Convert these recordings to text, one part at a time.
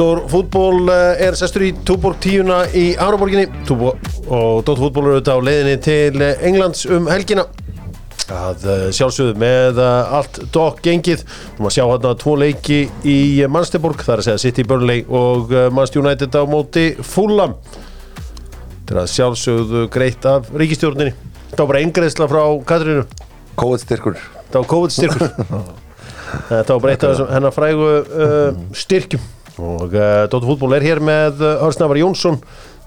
Dóttor fútból eh, er sestur í Túborg tíuna í Áraborginni og Dóttor fútból eru auðvitað á leiðinni til eh, Englands um helgina. Að eh, sjálfsögðu með allt dokk gengið þú maður sjá hérna tvo leiki í Mansteborg það er að segja City Burnley og Manchester United á móti Fulham. Þetta er að sjálfsögðu greitt af ríkistjórninni var bara eingreðsla frá Katrínu. Kóið styrkur þetta var COVID styrkur þetta var bara eitt af þessum hennar frægu uh, styrkjum og uh, Dóttur fútból er hér með uh, Örsnafar Jónsson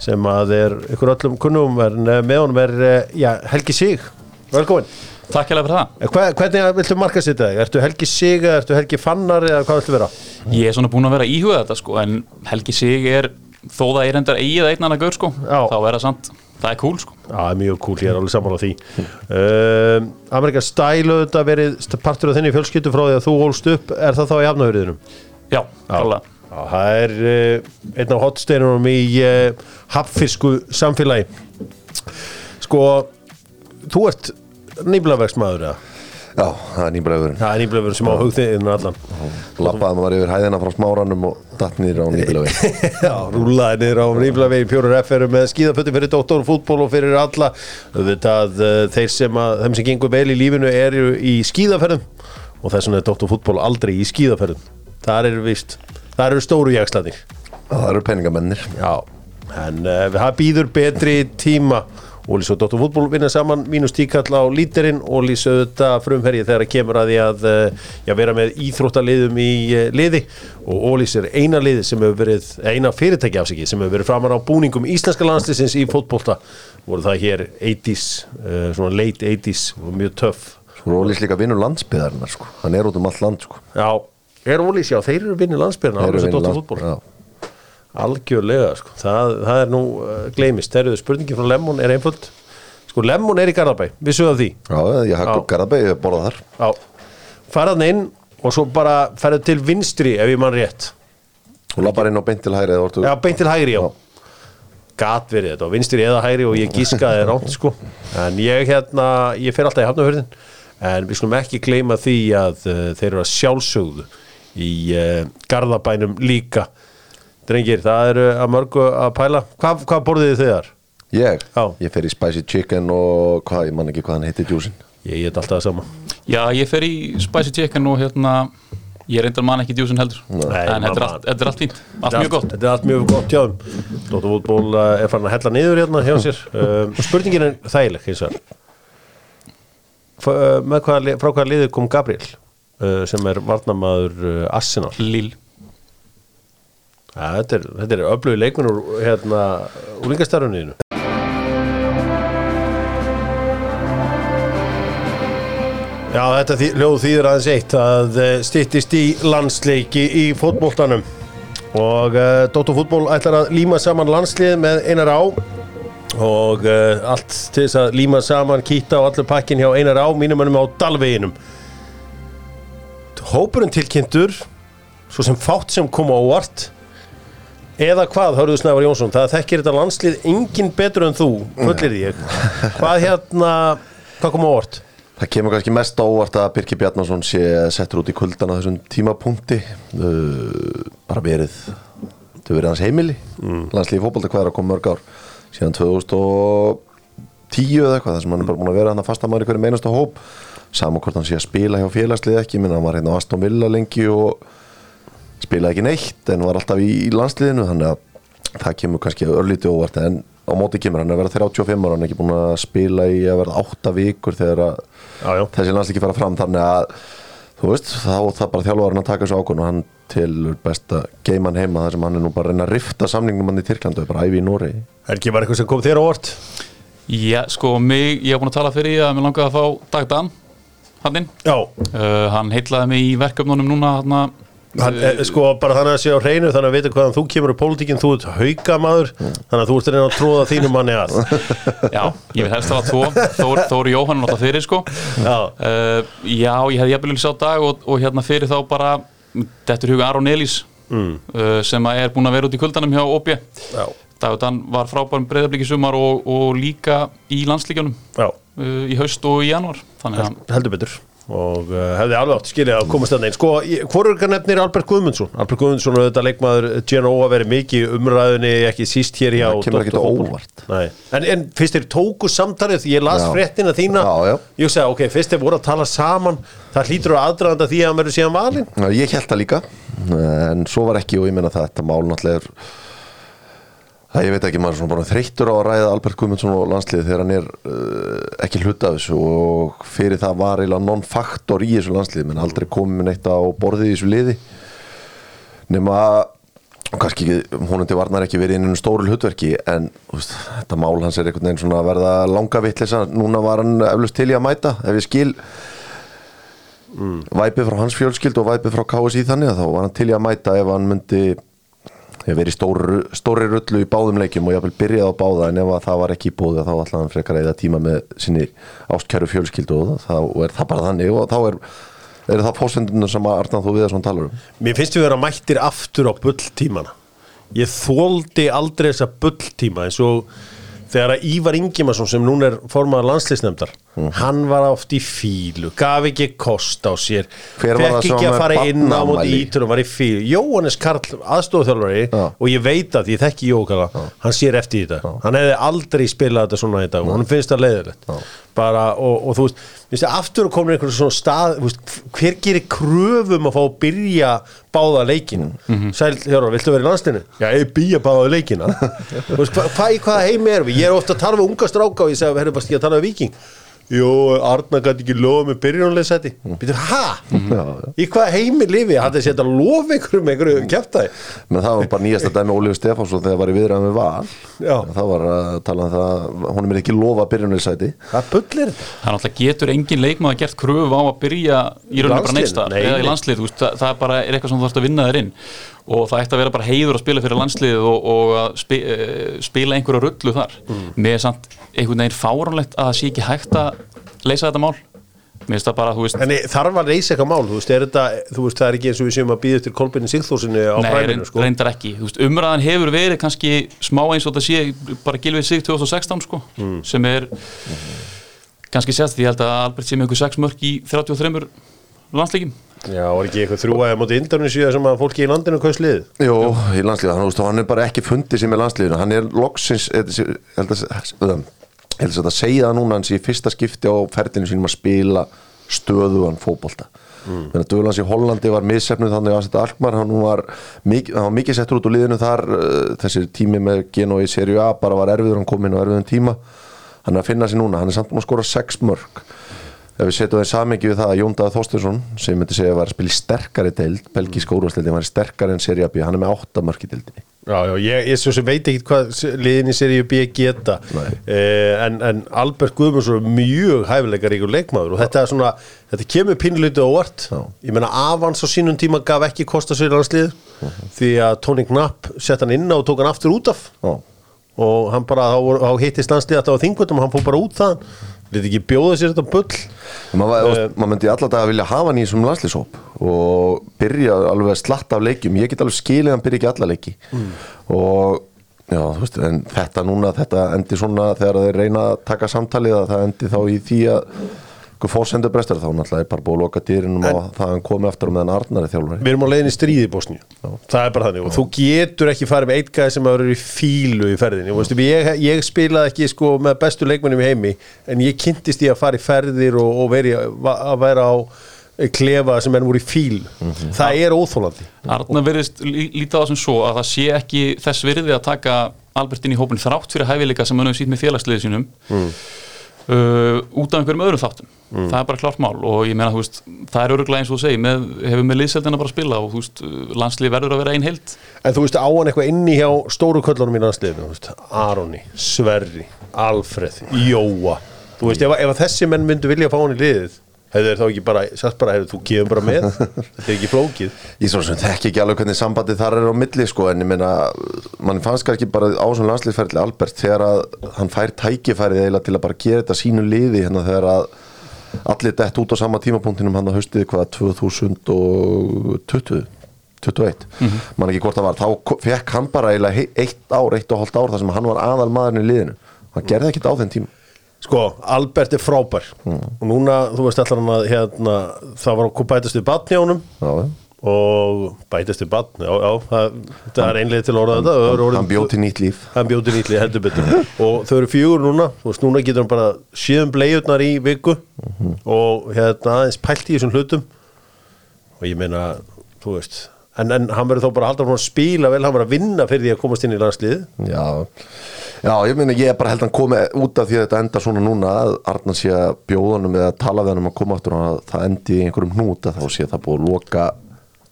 sem að er ykkur öllum kunnum en uh, með honum er uh, já, Helgi Sig velkomin Takk hérlega fyrir það. Eh, Hva, hvernig viltu marka sér þetta? Ertu Helgi Sig eða ertu Helgi Fannar eða hvað viltu vera? Ég er svona búin að vera að íhuga þetta sko, en Helgi Sig er, þó það er endar eigið einn annar gaur sko, Já. þá er það samt, það er cool sko. Já, það er mjög cool, ég er alveg sammála því um, Amerika Style auðvitað verið partur af þinni fjölskyldu frá því að þú ólst upp, er það þá í afnöðuriðinum? Já, klálega. Það er uh, einn af hotsteinunum í uh, hapfisku samfélagi. Sko, þú ert nýblaverksmaður eða? Já, það er nýbræðurinn Það er nýblaverkur sem á hugþiðinu allan. Lappaði maður yfir hæðina frá smáranum og datt nýr á nýbræðurinn Já, rúlaði niður á nýblavegi fjórar FR með skíðafötti fyrir doktorfútból og fyrir alla. Auðvitað uh, þeir sem að þeim sem gengur vel í lífinu eru í skíðaferðum og þess vegna er doktorfútból aldrei í skíðaferðum. Þar eru vist, þar eru stóru jakslanir Það eru peningamennir. Já, en uh, það býður betri tíma. Ólís og Dóttur fútból vinna saman mínus tíkall á lítirinn Ólís auðvitað frumherji þegar kemur að því að uh, já, vera með íþróttaliðum í uh, liði. Og Ólís er eina liði sem hefur verið, eina fyrirtæki afsiki sem hefur verið framar á búningum íslenska landslisins í fótbolta. Voru það hér 80s, uh, svona late 80s og mjög töff. Ólís líka vinnur landsbyðarinnar sko. Hann er út um allt land sko. Já, er Ólís, já, þeir eru vinnir landsbyrna Þeir eru og vinur Dóttur lands- fútból Já. Algjörlega, sko. það, það er nú uh, gleymist, þeirruðu spurningin frá Lemon er einföld. Sko, Lemon er í Garðabæ. Við sögum því, Já, ég hakk Já. upp Garðabæ, ég borða þar. Já. Faraðan inn og svo bara ferðu til vinstri ef ég mann rétt. Þú lappar inn og beint til hæri eða ortu já, beint til hægri, já. Gat verið þetta, á vinstri eða hægri og ég gískaði ránt, sko. En ég hérna, ég fer alltaf í hafnahörðin en við skulum ekki gleyma því að uh, þeir eru að sjálfsögðu í uh, Garðabænum líka. Drengir, það eru að mörgu að pæla. Hvað, hvað borðið þið þar? Ég? Já. Ég fer í spicy chicken og hvað, ég man ekki hvað hann heitir djúsin Ég get alltaf það sama. Já, ég fer í Spicy Chicken og hérna, ég reyndar man ekki djúsin heldur, Nei, en þetta er, allt, þetta er allt fínt, allt mjög gott. Þetta er allt mjög gott hjá þeim. Dóttar fútból er farin að hella niður hérna hjá sér. Um, Spurningin er þægileg uh, með hvaða, li- Frá hvaða liði kom Gabriel uh, sem er varnamaður uh, Arsenal. Lill. ja, Þetta er, þetta er öflugi leikminn úr hérna, úlingastarfunniðinu Já, þetta þý, hljóð þýðir aðeins eitt að uh, styttist í landsleiki í fótboltanum. Og uh, Dóttar fútból ætlar að líma saman landslið með einar á. Og uh, allt til þess að líma saman kýta á allur pakkin hjá einar á mínumönum á Dalveginum Hópurinn tilkynntur svo sem fátt sem kom á óvart. Eða hvað, hörðu Snævar Jónsson það þekkir þetta landslið engin betur en þú fullir ég. Hvað hérna, hvað kom á óvart? Það kemur kannski mest á óvart að Birki Bjarnason sé settur út í kuldan á þessum tímapunkti. Uh, bara verið þau verið hans heimili. Mm. landslíði fótbolta hvað er að koma mörg ár síðan 2010 eða eitthvað þar sem hann er bara búin að vera hann að fasta maður í hverju meinasta hóp saman hvort hann sé að spila hjá félagslið ekki minna hann var hérna á Aston Villa lengi og spilaði ekki neitt en var alltaf í, í landsliðinu þannig að það kemur kannski örlítið óvart en á móti kemur hann er að vera 35 ára hann er ekki búin að spila í að verða 8 vikur þegar að Já, já. þessi landslíki fara fram þannig að þú veist, þá það bara þjálfarinn að taka þessu ákvörn og hann til best að geima hann heima þar sem hann er nú bara að reyna að rifta samningum hann í Tyrklandu, bara æfi í Nóri Helgi var eitthvað sem kom þér á óvart? Já, sko, mig, ég hef búin að tala fyrir því að mér langaði að fá Dag Dan, hann. Já, Uh, hann heitlaði mig í verkefnunum núna, hann hann, e, sko bara þannig að sé á hreinu þannig að vita hvaðan þú kemur í pólitíkinn þú ert haugamaður, þannig að þú ert að reyna að tróða þínum manni að. Já, ég vil helst hafa tvo Þór, Þór Jóhann náttúrulega fyrir sko. Já, uh, Já, ég hefði jafnvel sá dag og, og hérna fyrir þá bara Þetta er huga Aron Elís mm. uh, sem að er búin að vera út í kuldanum hjá OB já, Dagur Dan var frábærum breyðablík í sumar og, og líka í landslíkjunum já, uh, í haust og í januar Þannig að heldur betur og uh, hefði alveg átt skilja að komast þannig sko, hvorur nefnir Albert Guðmundsson Albert Guðmundsson og þetta leikmaður Genoa verið mikið í umræðunni ekki síst hér óvart. Nei. en, en fyrst þeir tóku samtalið því ég las Já. fréttina þína Já, já. ég sagði ok, fyrst þeir voru að tala saman það hlýtur að aðdraðanda því að hann verður síðan valinn Já, Ég held það líka en svo var ekki og ég meina það þetta mál náttúrulega er það ég veit ekki, maður er svona bara þreyttur á að ræða Albert Guðmundsson og landsliði þegar hann er uh, ekki hluta af þessu og fyrir það var eiginlega non-faktor í þessu landsliði. Menn aldrei komið neitt á borðið í þessu liði. Nema kannski ekki, húnandi varnar ekki verið inn í einu stóru hlutverki en veist, þetta mál hans er einhvern veginn svona að verða langa vitleisa núna var hann eflust til í að mæta ef ég skil. Væpið frá hans fjölskyld og væpið frá KSI þannig að þá var hann til í að mæta ef hann myndi ég verið stóri, stóri rullu í báðum leikjum og ég vil byrja á báða en ef að það var ekki bóði þá ætlaði hann frekar að eða tíma með sinni ástkæru fjölskyldu og þá er það bara þannig og þá er, er það fósendunum sem að Arnan þú Viðarsson talar um. Mér finnst við vera mættir aftur á bulltímana. Ég þóldi aldrei þessa bulltíma eins og þegar að Ívar Ingimarsson sem núna er formaður landsliðsnefndar hann var oft í fílu gaf ekki kost á sér fekk ekki að fara inn á móti barnaafmæli? ítur og var í fílu Jóhannes Karl, aðstofþjálfari Já. og ég veit að ég þekki Jókala hann sér eftir í þetta, hann hefði aldrei spilað þetta svona í dag og hann finnst það leiðilegt bara, og, og þú veist, veist aftur koma einhvern svona stað veist, hver gerir kröfum að fá að byrja báða leikina Sæl, Hjörvar, viltu vera í landslinu? Já, ég byrja báða leikina veist, hva, hva, í heimi erum við? Ég er ofta að tala við unga stráka og ég segi, herru, varst ég að tala við Viking? Jó, Arna gæti ekki lofa með byrjunarlegsæti mm. Býtur, ha? Já, já. Í hvaða heimi lifi? Hann er sett að lofa einhverjum einhverju kæftæði menn það var bara nýjasta dæmi Ólífur Stefánsson þegar var í viðræðum við val Já. það var að tala um það honum er ekki lofa byrjunarlegsæti Hvað bullir? Það náttúrulega getur engin leikmaður gert kröfu á að byrja í rauninni bara Landsliðinu? neitsta Nei, eða í landslið, þú veist, það, það er bara er eitthvað sem þú þarfst að vinna þér inn og það ætti að vera bara heiður að spila fyrir landsliðið og, og að spi, uh, spila einhverja rullu þar mm. er samt einhvern veginn fáránlegt að það sé ekki hægt að leysa þetta mál bara, veist En þarf að reysa eitthvað mál, þú veist, er þetta, þú veist, það er ekki eins og við séum að býða eftir Kolbinni Sigþórsinni á reynd, sko. reyndar ekki veist, umræðan hefur verið kannski smá eins og þetta sé bara gilvið sig 2016 sko, Mm. sem er kannski sérst því að Albert sé með ykkur 6 mörk í 33 landsleikim Já, var ekki eitthvað þrjúaði móti Indonesia sem að fólki í landinu kaus liðið? Jó, í landslíða, hann, hann er bara ekki fundið sem er landslíðinu, hann er loksins ég held að- ég held að að þetta segja það núna hans í fyrsta skipti á ferðinu sínum að spila stöðugan fótbolta mm. þannig að Dölans í Hollandi var missefnuð þannig að þetta Alkmaar, hann var mikið, hann var mikið settur út úr liðinu þar uh, þessi tími með Geno í Serie A bara var erfiður, hann kom inn á erfiðum tíma hann er að finna sér núna, hann er samt búin að skora 6 mörg ef við setjum það í samengi við það að Jón Daði Þorstinsson sem myndi segja að var að spila í sterkari deild belgíska úrvarsdeildin var í sterkari en Serie B hann er með 8 mörg í deildinni. Já, já, ég, ég svo sem veit ekki hvað liðin í seríu B geta. Eh, en, en Albert Guðmundsson er mjög hæfileikar ykkur leikmaður og þetta er svona, þetta kemur pinlítið óvart. Já. ég meina Avans á sínum tíma gaf ekki kosta sér landslið því að Tony Knapp sett hann inn á og tók hann aftur út af. Já. og hann bara, þá hittist landslið að Lítið ekki bjóða sér þetta bull maður Eh. uh, mað myndi alla daga vilja hafa hann í þessum landslýsóp og byrja alveg að slatta af leikjum ég get alveg skilið að hann byrja ekki alla leiki Mm. og já, veist, þetta núna, þetta endi svona þegar þeir reyna að taka samtalið að það endi þá í því að einhver fórsendur brestur þá náttúrulega er bara búið að loka dýrinum og það hann komi aftur með hann Arnari þjálfari. Við erum á leiðinni stríði í Bosníu. Það er bara þannig. Og þú getur ekki farið með eitt gæði sem vera í fílu í ferðinni. Veistu, ég, ég spilaði ekki sko, með bestu leikmennum í heimi en ég kynntist í að fara í ferðir og, og veri, að vera á klefa sem enn voru í fíl Það er óþólandi Arna verðist lí- líta á það sem svo að það sé ekki þess virði að taka Albert inn í hópin þrátt fyrir hæfileika sem hann hefur sýtt með félagsliði sínum uh, út af einhverjum öðrum þáttum. Það er bara klart mál og ég meina þú veist það er öruglega eins og þú segir, með, hefur með liðseldina bara að spila og þú veist, landslið verður að vera ein heild. En þú veist, á hann eitthvað inni hjá stóru köllunum í landsliðinu, þú veist, Aroni, Sverri, Alfreð, Jóa. Þú veist, ef, ef að þessi menn myndu vilja fá hann í liðið, hefur þeir þá ekki bara, sagt bara, hefur þú gefum bara með, þetta er ekki flókið. Ég svo sem þekki ekki alveg hvernig sambandi þar er á milli sko en ég meina mann fannst kannski bara á svona landslýsferðli Albert þegar að hann fær tækifærið eiginlega til að bara gera þetta sínu liði hérna þegar að allir dett út á sama tímapunktinum hann að haustið hvað 2020 21, mann ekki hvort það var. Þá fekk hann bara eiginlega eitt ár, eitt og hálft ár þar sem hann var aðal maðurinn í liðinu. Hann gerði ekkit á þenn tíma Sko, Albert er frábær. Og núna, þú veist allar hann að hérna, það var að bætast við batn hjá honum. Já, og bætast við batn, já, já það, það er einlega til orða þetta. orðið- Hann bjóð til nýtt líf. Hann bjóti nýtli heldur betur. Og þau eru fjögur núna þú veist, núna getur hann bara síðan bleiðurnar í viku og hérna aðeins pælt í þessum hlutum. Og ég meina, þú veist en, en hann verður þá bara hann að spila vel hann verður að vinna fyrir því að komast inn í landslið Já, já ég meina ég er bara held að hann komi út af því að þetta endar svona núna að Arnar sé að bjóðanum eða tala við hann um að koma aftur og að það endi í einhverjum hnút að þá sé það búið að loka.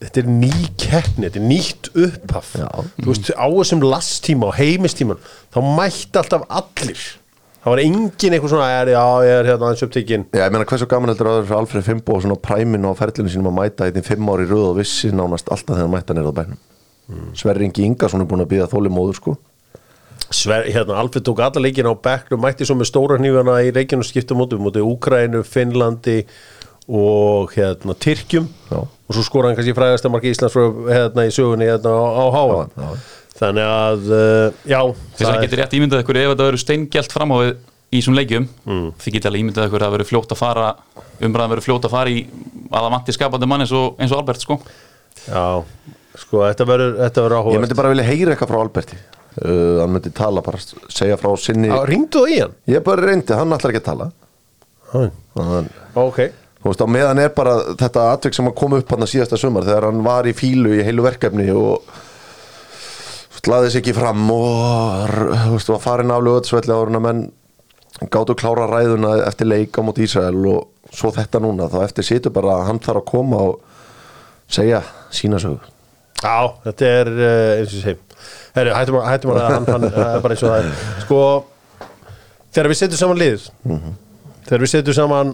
Þetta er ný keppni, þetta er nýtt upphaf. Já. þú veist, á þessum lasttíma og heimistíman, þá mætti alltaf allir. Það var engin eitthvað svona, er, já, ég er hérna aðeins upptekinn. Já, ég meina hversu gaman heldur að það er fyrir Alfred Fimbo og svona præminu á ferlinu sínum að mæta í fimm ári röð og vissi nánast alltaf þegar mæta nýrða bænum? Mm. Sverri Ingi Ingarsson er búin að býða þólimóður sko Sver, hérna, Alfred tók alla leikina á bekknum mætti svo með stóra hnífana í leikinu skiptum móti, móti Úkrænu, Finnlandi og hérna Tyrkjum Já. og svo skora hann kannski fræðast að marka Íslands frá, hérna, í sögunni hérna, á, á háa Já, já. þannig að uh, já, Þess að getur rétt ímyndað ykkur ef þetta verður steingjalt fram á við í þessum leikjum Mm. þið getur alveg ímyndað ykkur að það verður fljótt að fara umræðan verður fljótt að fara í að það vanti skapandi mann eins og, eins og Albert sko já, sko, þetta verður þetta verður Ég áhuga myndi bara vilja heyra eitthvað frá Alberti uh, Hann myndi tala bara, segja frá sinni Ringdu það í hann? Ég bara reyndi, hann ætlar ekki að tala Hæ. Þannig, Ok, Þú veist, á meðan er bara þetta atvik sem að koma upp hann að síðasta sumar þegar hann var í fílu í heilu verkefni og slaði sig ekki fram og þú veist, var farin af lögutsvelli áður en að menn gátu klára ræðuna eftir leik á móti Ísrael og svo þetta núna, þá eftir situr bara að hann þarf að koma og segja sína sögu Já, þetta er uh, eins og ég segi Herri, hættum að, hættum að hann, hann uh, bara eins og það er. Sko, þegar við setjum saman lið þegar við setjum saman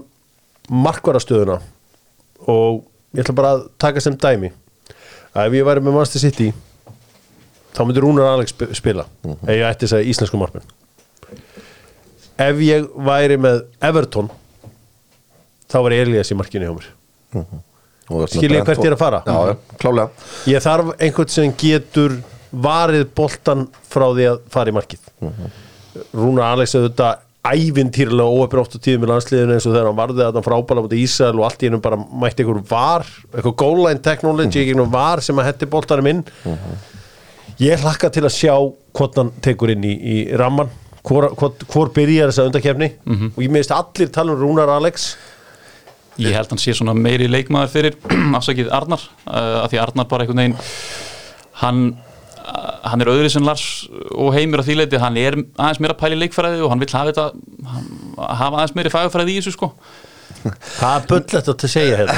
markvarastöðuna og ég ætla bara að taka sem dæmi að ef ég væri með Manchester City þá myndi Rúnar Alex sp- spila ef ég ætti þess að íslensku markmenn. Ef ég væri með Everton þá var Elias í markinu hjá mér. Skil ég hvert ég er að fara? Já, já, klálega Ég þarf einhvern sem getur varið boltan frá því að fara í markið. Rúnar Alex auðvitað ævintýrlega óöfn oft á tíðum í landsliðinu eins og þegar hann varði að hann frábæla mútið Ísrael og allt í hennum bara mætti einhver var eitthvað goal line technology, einhver var sem að hetti boltanum inn. Ég hlakka til að sjá hvort hann tekur inn í, í ramman hvor, hvor, hvor byrjar þessa undakefni og ég meðist allir tala um Rúnar Alex Ég held hann sé svona meiri leikmaður fyrir afsakið Arnar uh, af því Arnar bara einhvern veginn hann, uh, hann er öðru sem Lars og heimur á því leiti, hann er aðeins meira pæli leikfræði og hann vil hafa þetta hafa aðeins meiri fagfræði í þessu sko Hvað er bullett að segja hérna?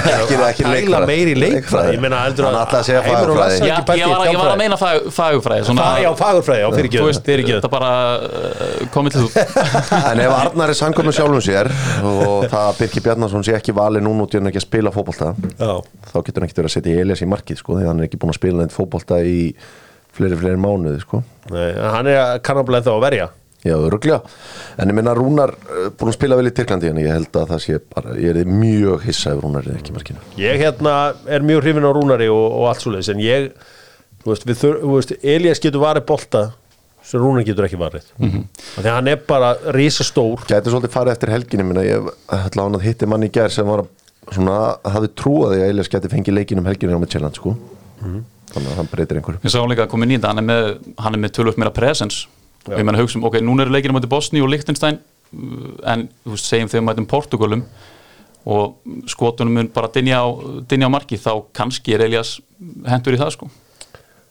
Ekki- leikfræði. meiri leikfræði Leikfræði. Ég meina heldur að segja Heimir og fagurfræði. Lasse ég, var, ég var að meina fag, fagfræði svona, Fa- Já, fagurfræði, já, fyrir Þú veist, fyrir ekki þetta bara uh, komið til þú En ef Arnar er sannkvæm með sjálfum sér og það að Birki Bjarnason sé ekki valið núna út í hann ekki að spila fótbolta Já, þá getur hann ekki verið að setja Elias í markið sko, því hann er ekki búin að spila neitt fótbolta í fleiri, fleiri mánuði sko. Nei, hann er kannabla ennþá að verja Já, öruglega En ég minna Rúnar uh, búin að spila vel í Tyrklandi en ég held að það sé bara, ég er mjög hissa ef Rúnar er ekki markinu. Ég hérna er mjög hrifin á Rúnari og, og allt svoleiðis en ég, þú veist, við þur, þú veist Elias getur varið bolta sem Rúnar getur ekki varið. Mm -hmm. Þegar hann er bara risastór. Gæti svolítið farið eftir helginni minna, ég ætla hann að hitti mann í gær sem var að- svona, hafði trúað því að Elias gæti fengið leikin um helginni á með Challenge sko. þannig að hann breytir einhverju. Við sáum líka að koma inn í þetta, hann er með, hann er með tölvöld meira presence og ég meina hugsa um, ok, núna eru leikinu mæti Bosni og Liechtenstein uh, en þú veist, segjum þegar mætum Portugalum og skotunum mun bara dinja á, dinja á marki, þá kannski er Elias hendur í það sko.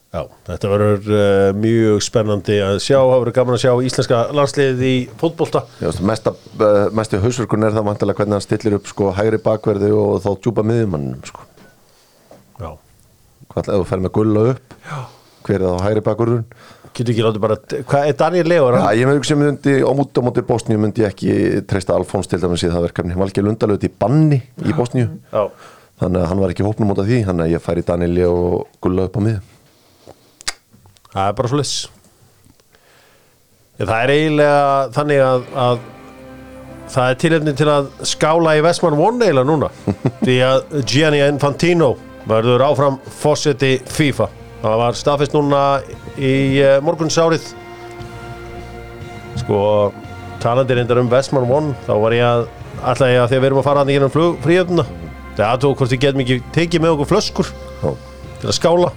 Já, þetta verður uh, mjög spennandi að sjá, það verður gaman að sjá íslenska landsliðið í fótbolta. Já, mesta, uh, mestu hausverkun er það vantilega hvernig hann stillir upp sko, hægri bakverði og þá djúpa miðjumannum sko. Já, hvað ef þú fer með gulla upp Já. hver er þá hægri bakverðun getur ekki látið bara, hvað er Daniel Leo? Já, ég með hugsa um myndi á múti á móti Bosníu myndi ég ekki treysta Alfons til dæmis í það verkefni. Valgeir Lundalöð í banni í Bosníu. Já, þannig að hann var ekki hópnum út af því þannig að ég færi Danieli og gulla upp á miðjum það er bara svo liss Það er eiginlega þannig að, að það er tilefni til að skála í Vestmann One eiginlega núna. Því að Gianni Infantino verður áfram fósetti FIFA það var staðfest núna í uh, morgunsárið. Sko talandi reyndar um Westman One þá var ég að, alltaf ég að að við erum að fara að í gennum fríöfnuna þegar aðtók hvort við getum ekki tekið með okkur flöskur Já. til að skála.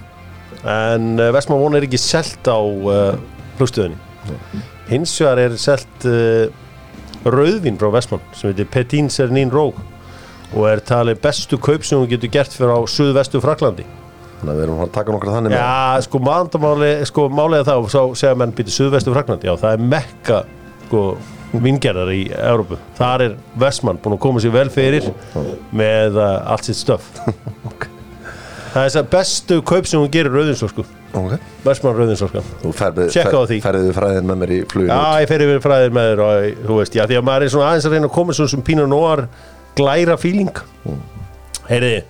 En Westman One er ekki selt á uh, flugstöðinni. Hins vegar er selt uh, rauðvín frá Westman sem heitir Petit Cernin Rogue og er talið bestu kaup sem hún getur gert fyrir á suðvestu Fraklandi Þannig að við erum að taka nokkra þannig með. Já, sko mandamáli, sko málega þá þá segja menn býta suðvestu Fraklandi já, það er mekka sko vingerðar í Európu, þar er Vestmann búin að koma sér vel fyrir með uh, allt sitt stöf það er þess að bestu kaup sem hún gerir rauðinsorku, Ok, Vestmann rauðinsorka þú ferði Tjekka á því. ferði við fræðin með mér í fluginu Já, ég fer yfir fræðir með þér og þú veist, já, því að maður er svona aðeins að reyna að koma svona sem Pínu Nóar glæra fíling Heyriði,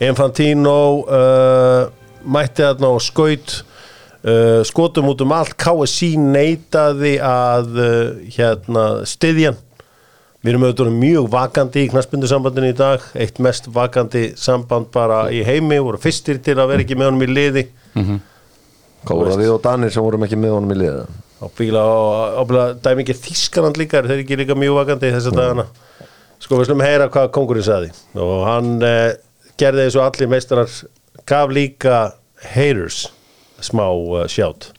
Infantino uh, mætti þarna og skaut uh, skotum út um allt. KSC neitaði að uh, hérna styðjan Við erum auðvitað mjög vakandi í knaspundusambandinu í dag, eitt mest vakandi samband bara í heimi, voru fyrstir til að vera ekki með honum í liði. Hvað voru það við og Danir sem vorum ekki með honum í liða ábyggilega dæmi ekki Þískanand líka, þeir ekki líka mjög vakandi þess að dagana. Sko við slum heyra hvað kongurinn saði og hann eh, gerði þessu allir meistarar gaf líka haters smá uh, sjátt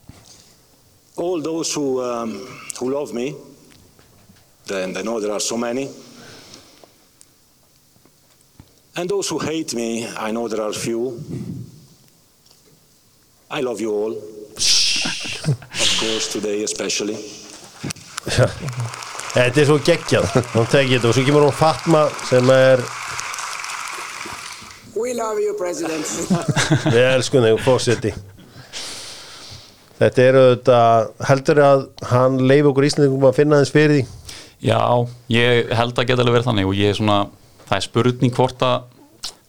all those who, um, who love me, and I know there are so many, and those who hate me, I know there are few. I love you all. of course, today especially. Þetta er svo geggjað, hann tekið þetta og svo kemur hún Fatma sem er We love you, President. við elskum þig fórseti Þetta eru þetta heldur að hann leif okkur Íslandingum að finna þess fyrir því Já, ég held að geta alveg verið þannig og ég er svona, það er spurning hvort að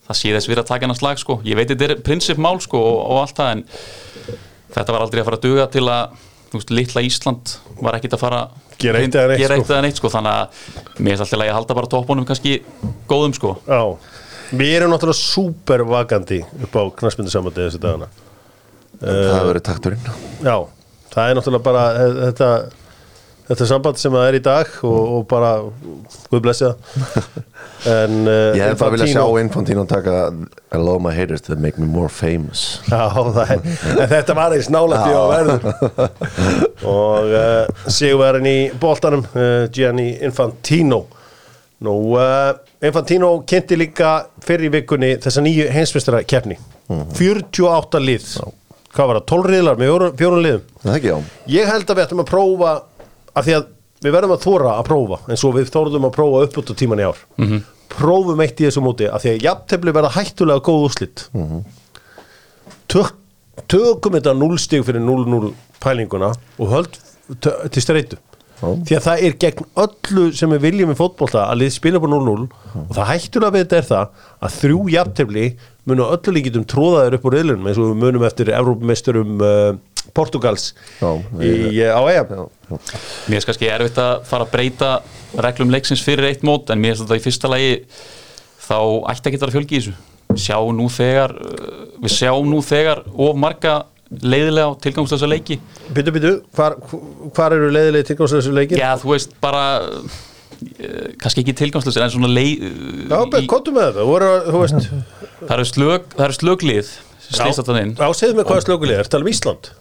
það sé þess verið að taka hennar slag sko. ég veit þetta er prinsipmál sko og, og allt það en þetta var aldrei að fara að duga til að, veist, litla Ísland var ekkit að fara Gera eitt eða neitt, gera sko. neitt sko, þannig að mér er alltaf að ég halda bara toppunum kannski góðum sko Já, við erum náttúrulega super vakandi upp á knaspindusambandi þessu dagana. Það verið takturinn. Já, það er náttúrulega bara eh, þetta, þetta samband sem það er í dag og, og bara, guð blessi það. En uh, Ég hef bara viljað sjá Infantino taka I love my haters that make me more famous. Já, er, þetta var eins nálægt í á verður. Og uh, sigurverðin í boltanum uh, Gianni Infantino Nú, uh, Infantino kynnti líka fyrir í vikunni þessa nýju heimsmestara keppni 48 lið. Hvað var það, 12 riðlar með fjórum liðum? Það ekki já. Ég held að við ættum að prófa af því að við verðum að þóra að prófa eins og við þóruðum að prófa upp út á tíman í ár. -hmm. prófum eitt í þessu móti af því að jafntefli verða hættulega góð úrslit. Tök, tökum þetta 0 stig fyrir 0-0 pælinguna og höld til streitu því að það er gegn öllu sem við viljum í fótbolta að lið spila på 0-0 og það hættulega við þetta er það að þrjú jafntefli munu á öllu líkitum tróðaður upp úr reilunum eins og við munum eftir Evrópumeisturum uh, Portugals Já, í, á EM. Mér er kannski erfitt að fara að breyta reglum leiksins fyrir eitt mót en mér er þetta í fyrsta lagi þá ætti ekki að fjölgi í þessu. Sjá nú þegar uh, við sjáum nú þegar of marga leiðilega og tilgangslösa leiki Byttu, byttu, hvar, hvar eru leiðilegi tilgangslösu leikir? Já, þú veist bara uh, kannski ekki tilgangslösa en svona leið Já, í- kottum með þetta, voru, þú veist það eru slög, það eru slöglið inn Já, segðu mig hvaða slökulið er, tala um Ísland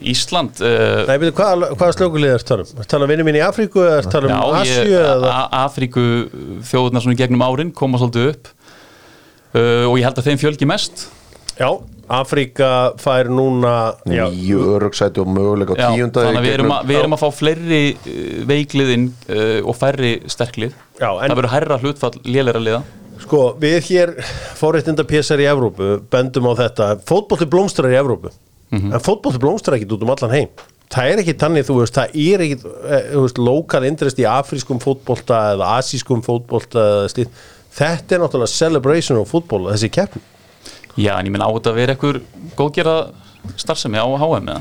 Ísland uh, Nei, byrju, hvaða, hvaða slökulið er tala um? Er tala um vinni mín í Afríku eða er tala um Já, Asju eða? Afríku þjóðurnar svona gegnum árin koma svolítið upp uh, og ég held að þeim fjölgi mest Já, Afríka fær núna Nýju örugsæti og möguleika á Já, tíunda þannig að við erum, að, við erum að fá fleiri uh, veikliðin uh, og færri sterklið. Já, en- það verður hærra hlutfall lélæra liða. Sko, við hér fóréttinda pésar í Evrópu bendum á þetta, fótbolti blómstrar í Evrópu. Mhm. en fótbolti blómstrar ekki út um allan heim. Það er ekki tannig, þú veist, það er ekki eh, þú veist, lokal interest í afrískum fótbolta eða asískum slíkt, þetta er náttúrulega celebration of fútbol, þessi keppn Já, en ég menn á þetta að vera ekkur góðgerða starfsemi á HM eða?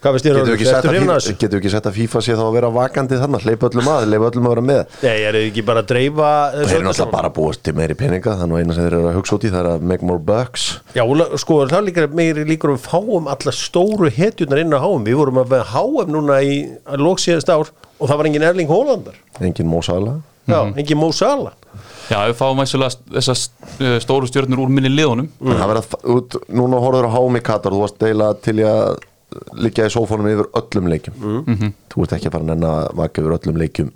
Hvað veist sett Ertu að hrifin af FIFA- þessu? getur ekki sett að FIFA sé þá að vera vakandi þannig Leipa öllum að, leipa öllum að vera með. Nei, er þið ekki bara að dreifa Það er náttúrulega bara að búast til meiri peninga Það er nú eina sem þeir eru að hugsa út í Það er að make more bucks. Já, sko, það er líka meiri líkur um fáum alla stóru hetjurnar inn á HM Við vorum að veða HM núna í lóksíðast ár og það var engin Erling Hólandar Engin mósala Já, engin Mo Salah Já, við fáum þessar uh, stóru stjórnur úr minni liðunum. Mm. Það verða, út, núna horfður á hámi Katar. Þú varst deila til að liggja í sófónum yfir öllum leikjum. Mhm. Þú ert ekki að fara að nenna að vaka yfir öllum leikjum.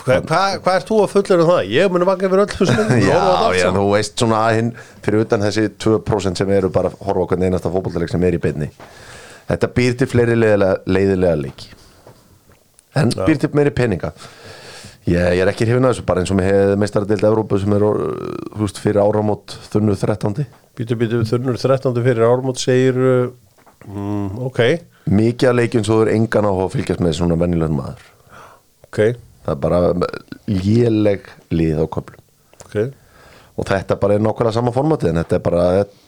Hvað hva, hva ert þú að fullera það? Ég muni vanga yfir öll þessum Já, já, þú veist svona að hinn fyrir utan þessi 2% sem eru bara að horfa á hvern einasta fótballleik sem er í beinni. Þetta býr til fleiri leiðilega, leiðilega leiki. En býr til meiri peninga ég, ég er ekki hrifin að þessu bara eins og með hefði meistaradeildi Evrópu sem er þú veist, fyrir áramót þunnu 13. Býtu, býtu, þurnur 13. fyrir ármót segir uh, mm, Ok, Mikið að leikjum svo er engan á að fylgjast með svona venjulegum maður. Ok, Það er bara léleg lið á köflum. Ok. Og þetta bara er nákvæmlega sama formatið en þetta er bara,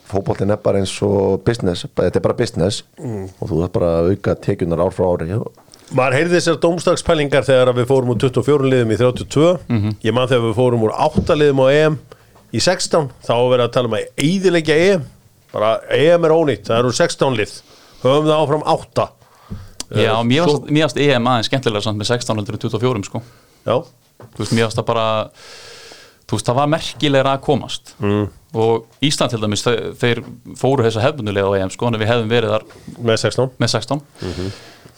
fótboltin er bara eins og business, þetta er bara business. Og þú er bara að auka tekjunar ár frá ári og Maður heyrði þessar dómstagspælingar þegar að við fórum úr 24 liðum í 32 Ég man þegar við fórum úr 8 liðum á EM í 16 þá verið að tala um að eiðilegja EM. Bara EM er ónýtt, það eru 16 lið. Höfum það áfram 8 Já, Eh, mér svo- mér varst EM aðeins skemmtilega samt með 1624 sko. Já, Þú veist, mér varst það bara Þú veist, það var merkilegra að komast. Mm. og Ísland til dæmis þeir, þeir fóru þessa hefðbunulega á EM sko, en við hefðum verið þar með 16 með 16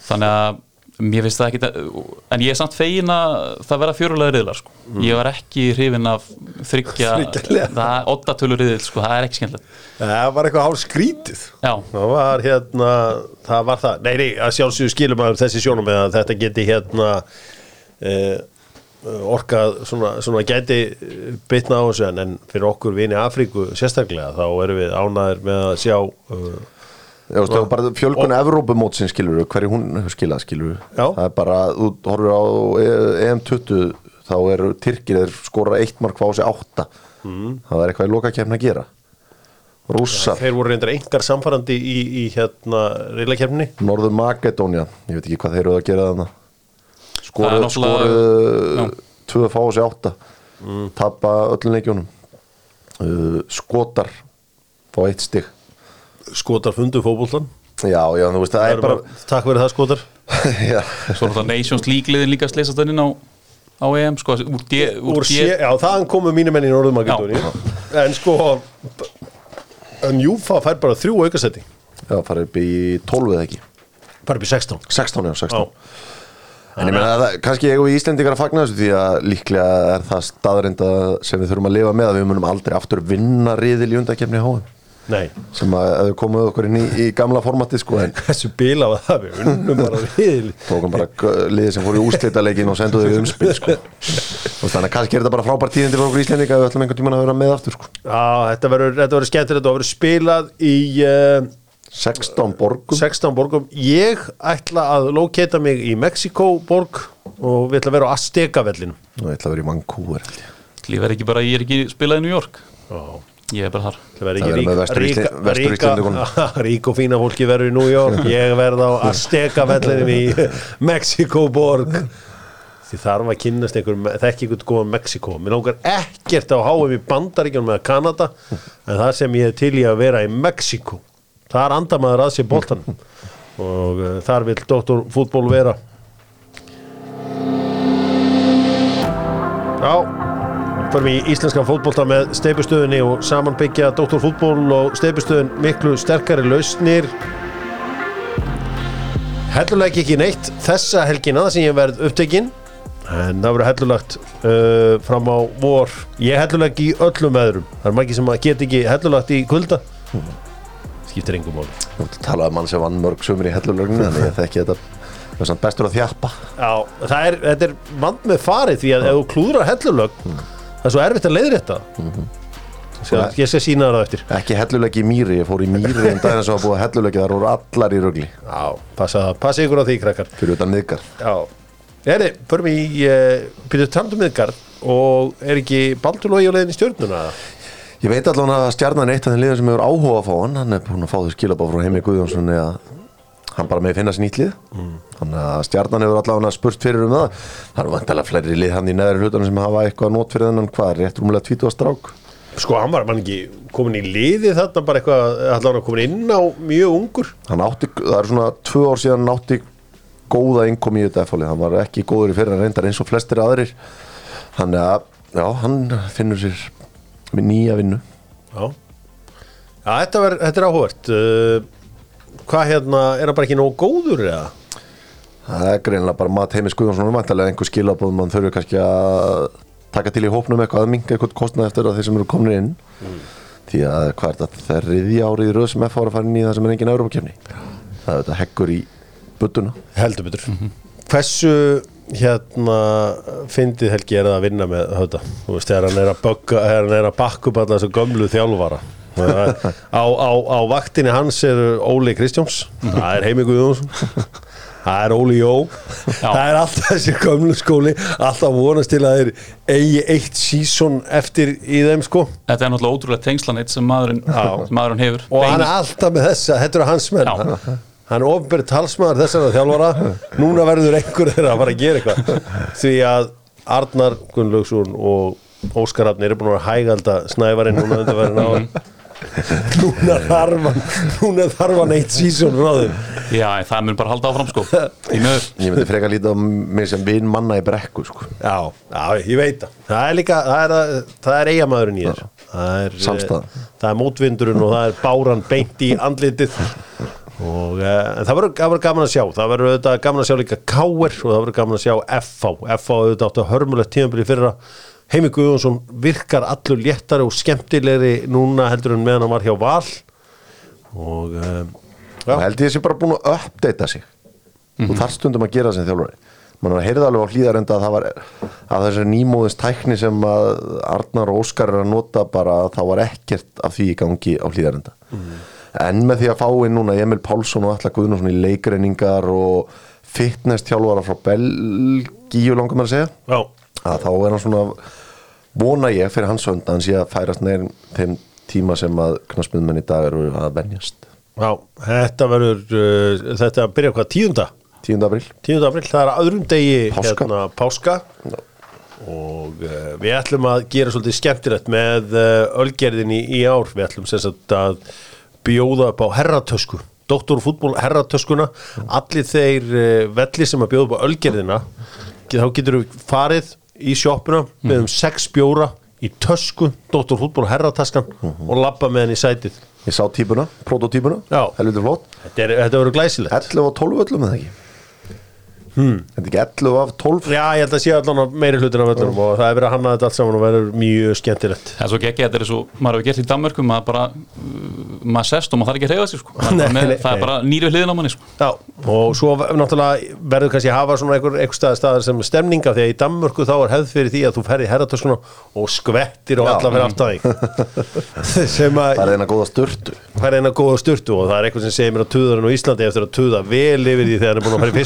þannig að mér finnst það ekki en ég er samt fegin að það verða fjörulega riðlar sko. ég var ekki hrifin af þryggja, það oddatölu riðil sko, það er ekki skemmtilegt. Það var eitthvað hálf skrítið. Já, Það var hérna, það var það. Nei, nei, að sjálfsögðu skilum að þessi sjónum með að þetta geti hérna uh, orkað svona, svona gæti bitna á þessu en, en fyrir okkur vini Afríku sérstaklega þá erum við ánæður með að sjá uh, þú veist, bara fjölkun Evrópumótsin skilur hverju hún skilað skilur Já. það er bara, þú horfur á E- EM20 þá eru Tyrkir þeir skora eitt mark á sig átta. Mm. það er eitthvað í loka kemna að gera. Rússar, þeir voru reyndar engar samfarandi í, í hérna reylakefni Norður Makedónia ég veit ekki hvað þeir eru að gera er skoruð skoruð tvö fá á sig átta. Mm. tappa öllum leikjónum uh, Skotar fá eitt stig skotar fundu fótboltan já, já, þú veist, það er bara Takk fyrir það skotar. Já, svo er þetta Nations League liðin líka að sleisa inn á, á EM sko, úr, D, úr, Úr D, sé, já, þaðan komu mínu menn í Norður Makedóni en sko en Júfa fær bara þrjú aukasetti já, farið upp í 12 eða ekki. Fær upp í 16 16, já, 16 Já. En ég meina að það, kannski ég og Íslendingar að fagna þessu því að líklega er það staðreinda sem við þurfum að lifa með að við munum aldrei aftur vinna riðil í undakefni HM Nei, sem að við komum okkur inn í, í gamla formati sko en þessu bila var það við unnum bara við tókum bara liðið sem fór í úrslitaleikin og senduðu við umspil sko. Og þannig að kannski er þetta bara frábær tíðindi fyrir okkur Íslendinga að við ætlum einhvern tímann að vera með aftur sko. Já, þetta verður, þetta verður skemmtilegt þetta verður spilað í uh, 16 borgum. 16 borgum. Ég ætla að lóketa mig í Mexiko borg og við ætla að vera á Azteca-vellinu og ég ætla að vera í Vancouver líf er ekki bara, ég er ekki spilað í New York. Já ég er bara þar. Það verður Það ekki rík, og fína fólki verður í New York. Ég verð á Azteca vellinum í Mexiko borg því þarf að kynnast einhver þekki einhvern góðan Mexiko mér langar ekkert á háum í bandaríkjum með Kanada en það sem ég er til í að vera í Mexiko þar andar maður að sér boltan og uh, þar vil Dr. Fútból vera. Já förum í íslenskan fótbolta með steipustöðunni og samanbyggja Dr. Fútból og steipustöðun miklu sterkari lausnir. Hellulega ekki neitt þessa helgina sem ég verð upptekinn en það verður hellulagt uh, fram á vor. Ég helluleg í öllum veðrum. Það er margir sem að get ekki hellulagt í kulda. Skiptir engum mál Þú ert að tala um mann sem vann mörg sumur í hellulögnu að ég þekki þetta. Bestur að þjappa. Já, það er, þetta er vand með farið því að ef þú klúðrar hellulög það er svo erfitt að leiðrétta það. Ég skal sína það á eftir. Ekki hellulegi í mýri, ég fór í mýri en daginn sem var búið hellulegi, þar voru allar í rugli. Já, passa, passa ykkur á því krakkar. Fyrir utan miðgar Já, Heri, förum í uh, Pítur Tandum miðgard og er ekki Baldur Lógi á leiðin í stjórnuna? Ég veit allavega að stjarnan eitt af þeim liðum sem hefur áhuga fá hann. Hann er búin að fá þau skilabá frá Heimi Guðjónsson að hann bara með finna sér nýtt lið. Þannig að stjarnan hefur allavega spurt fyrir um það. Það eru vantilega fleiri lið hann í neðri hlutunum sem hafa eitthvað nót fyrir þennan hvað er rétt rúmlega 20 strák? Sko, hann var mann ekki komin í liði þarna bara eitthvað, allavega komin inn á mjög ungur? Átti, það er svona tvö ár síðan hann átti góða innkomi í þetta efalið, hann var ekki góður í fyrir hann reyndar eins og flestir aðrir. Þannig að, já, hann finnur sér með nýja vinnu. Já, Já þetta, ver, þetta er áhugavert. Uh, Hvað hérna, er hann bara ekki nógu góður eða? það er greinlega bara mat heimis Guðjónsson um einhver skilabóðum, mann þurfi kannski að taka til í hópnum eitthvað að minga eitthvað kostnað eftir að þeir sem eru komin inn. Því að hvað er þetta þriðja árið í röð sem F ára farin í það sem er engin Európa-kefni það er þetta heggur í buttuna Heldur betur. Hversu hérna fyndið Helgi er það að vinna með þetta þú veist, þegar hann er að bögga þegar hann er að bakka upp alla þessu gömlu þjálfara. Það er- á, á, á vaktinni hans eru Óli Kristjáns. Það er Heimi Guðjónsson. Það er Óli Jó. Það er alltaf þessi gömlu skóli. Alltaf vonast til að þeir eigi eitt sísón eftir í þeim sko. Þetta er náttúrulega ótrúlega tengslaneitt sem maðurinn, sem maðurinn hefur. Og hann er alltaf með þessa, þetta eru hans menn. Já. hann, er ofnbæri talsmaður þessara þjálfara. Núna verður einhver þeirra að fara að gera eitthvað. Því að Arnar Gunnlaugsson og Óskar Hafni eru búin að hægalda snævarinn núna undir verið ná núna þarf hann núna þarf hann eitt sísón frá þeim Já, það mun bara halda áfram sko. Ég myndi freka lítið á mig sem vinn manna í brekku sko. já, já, ég veit það. Það er líka, það er, það er eigamæðurinn í þér. Það er, eh, það er mótvindurinn og það er báran beint í andlitið. Og en það verður gaman að sjá. Það verður auðvitað gaman að sjá líka Káir og það verður gaman að sjá FH FH auðvitað áttu hörmulegt tímabili fyrra Heimi Guðjónsson virkar allur léttari og skemmtilegri núna heldur en meðan hann var hjá Val. Og uh, og held ég sé bara búin að uppdata sig. Þú þarf stundum að gera sem þjálfari. Mann að heyrða alveg á hlýðarenda að það var að þessari nýmóðins tækni sem að Arnar og Óskar er að nota bara það var ekkert af því í gangi á hlýðarenda en með því að fá inn núna Emil Pálsson og Alla Guðnarsson í leikreiningar og fitness þjálfara frá Belgíu langar maður að segja já, að þá er hann svona vona ég fyrir hans hönd að hann sé að færast neyr þeim tíma sem að knaspinmenn í dag eru að venjast já, þetta verður uh, þetta byrja hvað tíunda 10. april 10. april, það er að öðrum degi Páska. hérna, páska og uh, við ætlum að gera svolítið skemmtilegt með uh, ölgerðinni í ár við ætlum sem sagt að bjóða upp á herratösku doktorfútból herratöskuna allir þeir velli sem að bjóða upp á ölgerðina þá getur við farið í sjoppuna með um sex bjóra í tösku, doktorfútból herrataskan og labba með henni í sætið. Ég sá típuna, prototýpuna, helviti flott. Þetta, er, þetta verður glæsilegt. 11 og 12 öllum eða ekki? Hmm. Þetta er ekki 11 af 12 Já, ég held að sé allan meiri hlutin af öllunum og það er verið að hanna þetta allt saman og verður mjög skemmtilegt. Það er svo ekki, þetta er svo, maður hefur gert í Danmörku maður bara, maður sest og maður þarf ekki að reyða sig sko. Er Nei, með, nei, það er bara nýri hliðin á manni sko. Já, og svo náttúrulega verður kannski að hafa svona einhver, einhver stað, staðar sem stemninga því að í Danmörku þá er hefð fyrir því að þú ferði herratöskuna og skvettir og alla fyrir aftan þig. Sem að Það er eina góða sturtu. Fær eina góða sturtu og það er eitthvað sem segir mér að tuðurinn á Íslandi eftir að tuða vel yfir því þegar hann er búin að fara í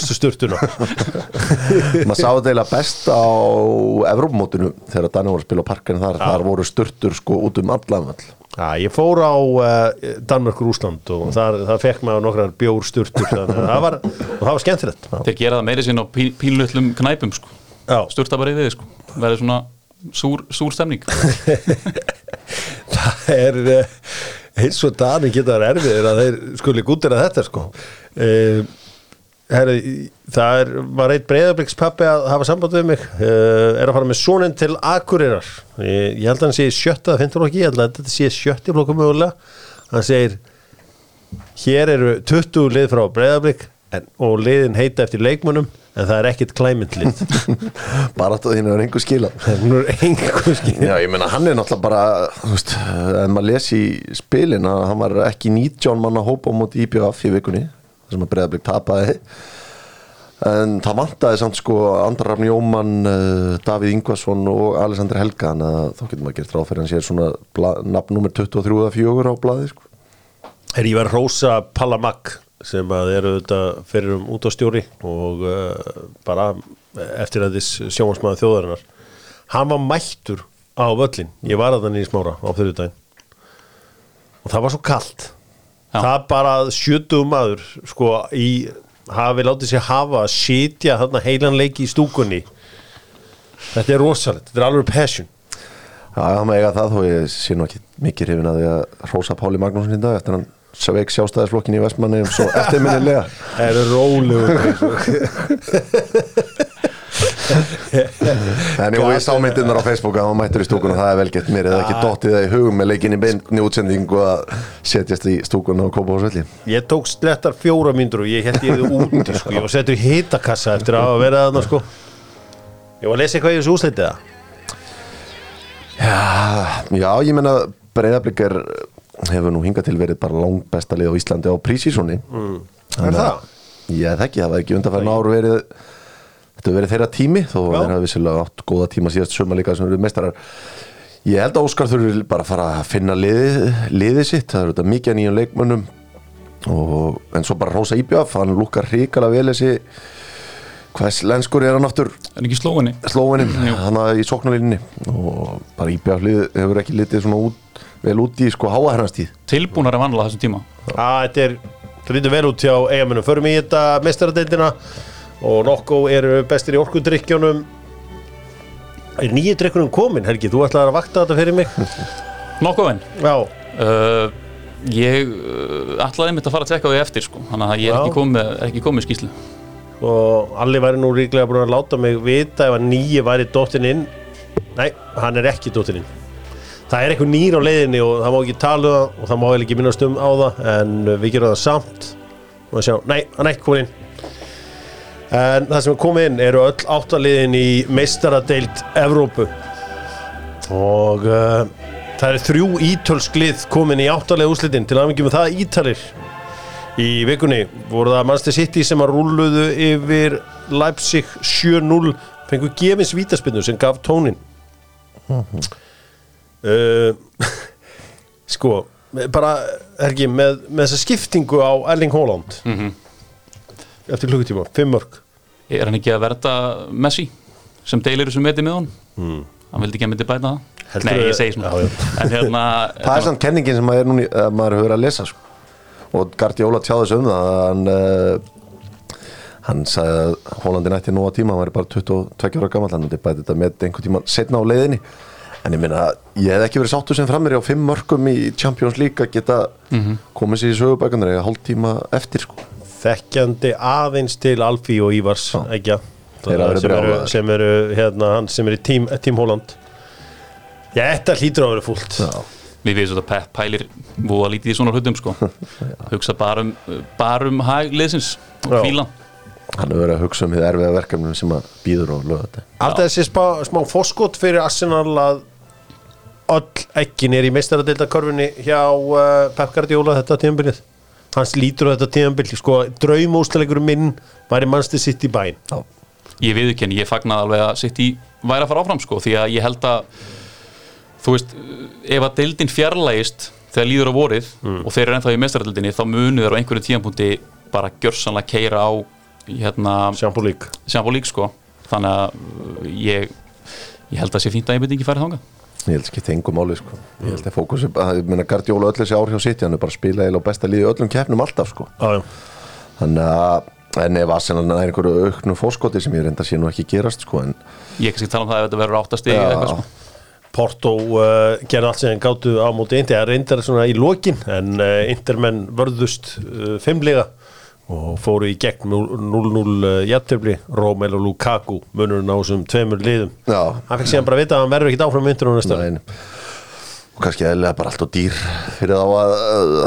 þar Þar Já, ég fór á uh, Danmörkur Úsland og þar, það fekk maður nokkrar bjór sturtur þannig að það var, og það var skemmtilegt. Þeir gera það meiri sín á pín, pínlutlum knæpum sko. Sturta bara yfir þig sko. verður svona súr, súr stemning. Það er uh, eins og Dani geta þær erfiðir að þeir skuli gútir að þetta sko. Uh, herri, það er, var eitt breyðablikkspappi að hafa samband við mig uh, er að fara með soninn til Akureyrar. Ég, ég held að hann sé sjötta það finnst þú ekki, ég held að þetta sé sjötti flokku mögulega. Hann segir hér eru 20 lið frá breyðablikk og liðin heita eftir leikmunum en það er ekkit klæmyndlið Bara að þínu er einhver skila hún er einhver skil Já, ég meina hann er náttúrulega bara veist, ef maður lesi í spilin að hann var ekki 19 manna hópa á móti IBF í vikunni þar sem að breyðablík tapaði. En það vantaði samt sko Andrar Rafn Jómann, uh, Davíð Ingvarsson og Alessandri Helga en að þá getur maður gert ráð fyrir hann sér svona bla- nafn nummer 23 eða 4 á blaði sko. er ég var Rósa Pallamag sem að eru þetta fyrir um út á stjóri og uh, bara eftir að þess sjónvarsmaður þjóðarinnar hann var mættur á völlin ég var að þannig í smára á þurrudaginn og það var svo kalt það bara að sjötugum maður sko í hafi látið sér hafa að sitja þarna heilanleiki í stúkunni. Þetta er rosalegt, þetta er alveg passion. Já, það með eiga það þó ég sé nú ekki mikið hrifin að því að Rósa Páli Magnússon í dag eftir hann sveik sjálfstæðisflokkin í Vestmanni svo eftirminnilega. Það er rólegur En jú, ég sá myndirnar á Facebook að hann mættur í stúkun og það er vel gett mér eða ekki dottið það í hugum með leikin í beinni útsendingu að setjast í stúkun og kópa á svelli ég tók slettar fjóra myndur og ég held ég hefði úti sko. ég var settur í hitakassa eftir að verið þarna sko. Ég var að lesa eitthvað í þessu úslitið það Já, já, ég menna Breiðablík er hefur nú hingað til verið bara langt besta lið á Íslandi á prísísóni mm. Er það? Já, það ekki, það var ekki undanfærin ár verið þetta verið þeirra tími þó Já. þeir hafa vissilega átt góða tíma síðast suma líka sem eru meistarar. Ég held að Óskar þurfi bara að fara að finna liðið, liðið sitt. Það eru þetta mikið nýjum leikmönnum. Og, en svo bara Rósa Íbjaf hann lúkar hrikalega vel þessi hvað lenskur er hann aftur? Er ekki slóinni? slóininn, Jú. hann í sóknarlinni og bara íbjaflið hefur ekki litið svona út, vel út í sko háahernastíð Tilbúnar að vanla þessum tíma. Að þetta er, það lítur vel út hjá eigamennum förum í þetta mestaradeildina og nokkuð eru bestir í orkudrykkjónum er nýju drykkunum komin Helgi, þú ætlaði að vakta þetta fyrir mig. Nokkuð venn já, uh, Ég uh, ætlaði einmitt að fara að tekka því eftir sko. Þannig að ég er Já. ekki komið, ekki komið skýslu og Alli væri nú ríklega búin að láta mig vita ef að nýju væri dóttin inn. Nei, hann er ekki dóttin inn. Það er eitthvað nýr á leiðinni og það má ekki tala um það og það má ekki minnast um á það en við gerum það samt. Og sjá, nei, hann er ekki komin inn en það sem er komið inn eru öll áttaliðin í meistaradeild Evrópu. Og uh, það eru þrjú ítölsk lið komin í áttalega úslitin til að með það ítalir. Í vikunni voru það Manchester City sem að rúluðu yfir Leipzig 7-0 fengu gefins vítaspinnu sem gaf tónin uh, sko bara Helgi með, með þessa skiptingu á Erling Haaland eftir klukkutíma, fimm mörg Er hann ekki að verða Messi sem deilir þessu meti með hann Hann vildi ekki að myndi bæta það? Nei, ég segi svona. Hérna það er samt kenningin sem maður, núni, maður verið að lesa sko. og Guardiola tjáði þessu um það að hann uh, hann sagði að Hólandi nætti nú á tíma hann væri bara 22 ára gammal hann myndi bæti þetta með einhvern tíma setna á leiðinni. En ég minna, ég hef ekki verið sáttu sem framir á fimm mörgum í Champions League að geta komið sér í sögubækunar eða hálf tíma eftir sko. Þekkjandi aðeins til Alfí og Ívars Já. ekki verið sem, eru, sem eru hérna, hann sem er í tím, tím Holland. Já, þetta hlýtur að vera fúlt. Já. Við veitum að Pep pælir voða lítið í svona hlutum sko. Hugsa bara um, bara um hæg liðsins og Já. fíla hann hefur verið að hugsa um því erfiða verkefnum sem að býður og löða þetta Alltaf þessi smá, smá fórskot fyrir Arsenal að öll ekkin er í meistaradeildakörfunni hjá uh, Pep Guardiola þetta tíðanbyrnið hans lítur á þetta tíðanbyrn sko, draumúsleikur minn væri mannstu sitt í bæn Já. Ég viðurkenni, ég fagnaði alveg að sitt í væri að fara áfram sko Því að ég held að Þú veist, ef að deildin fjarlægist þegar líður á vorið og þeir eru ennþá í meistaradeildinni þá munu þeir á einhverju tíðanpunkti bara gjörsanlega keira á hérna, Sjampo lík Sjámbó lík sko. Þannig að uh, ég ég held að sé fínt að ég byrja ekki færi þangað Ég held ekki þengum máli sko. Ég held að fókus að ég meina Guardiola öll þessi ár hjá City hann er bara að spila eða besta liði í öllum keppnum alltaf sko. Já, já Þannig að en ef Arsenal er einhverju auknu fórskoti sem ég reynda að sé nú ekki gerast sko, en ég kannski tala um það ef þetta verður áttasti Já. eitthvað sko Porto uh, gerði allt sem þeim gátu á móti Indi að reyndar svona í lokin en uh, Intermenn vörðust uh, fimmlega og fóru í gegn 0-0 uh, jættöfli Romelu Lukaku munurinn á þessum tveimur liðum. Já, hann fekk síðan bara vita að hann verður ekkit áfram myndur á næsta nein, og kannski eðlilega bara allt og dýr fyrir þá að,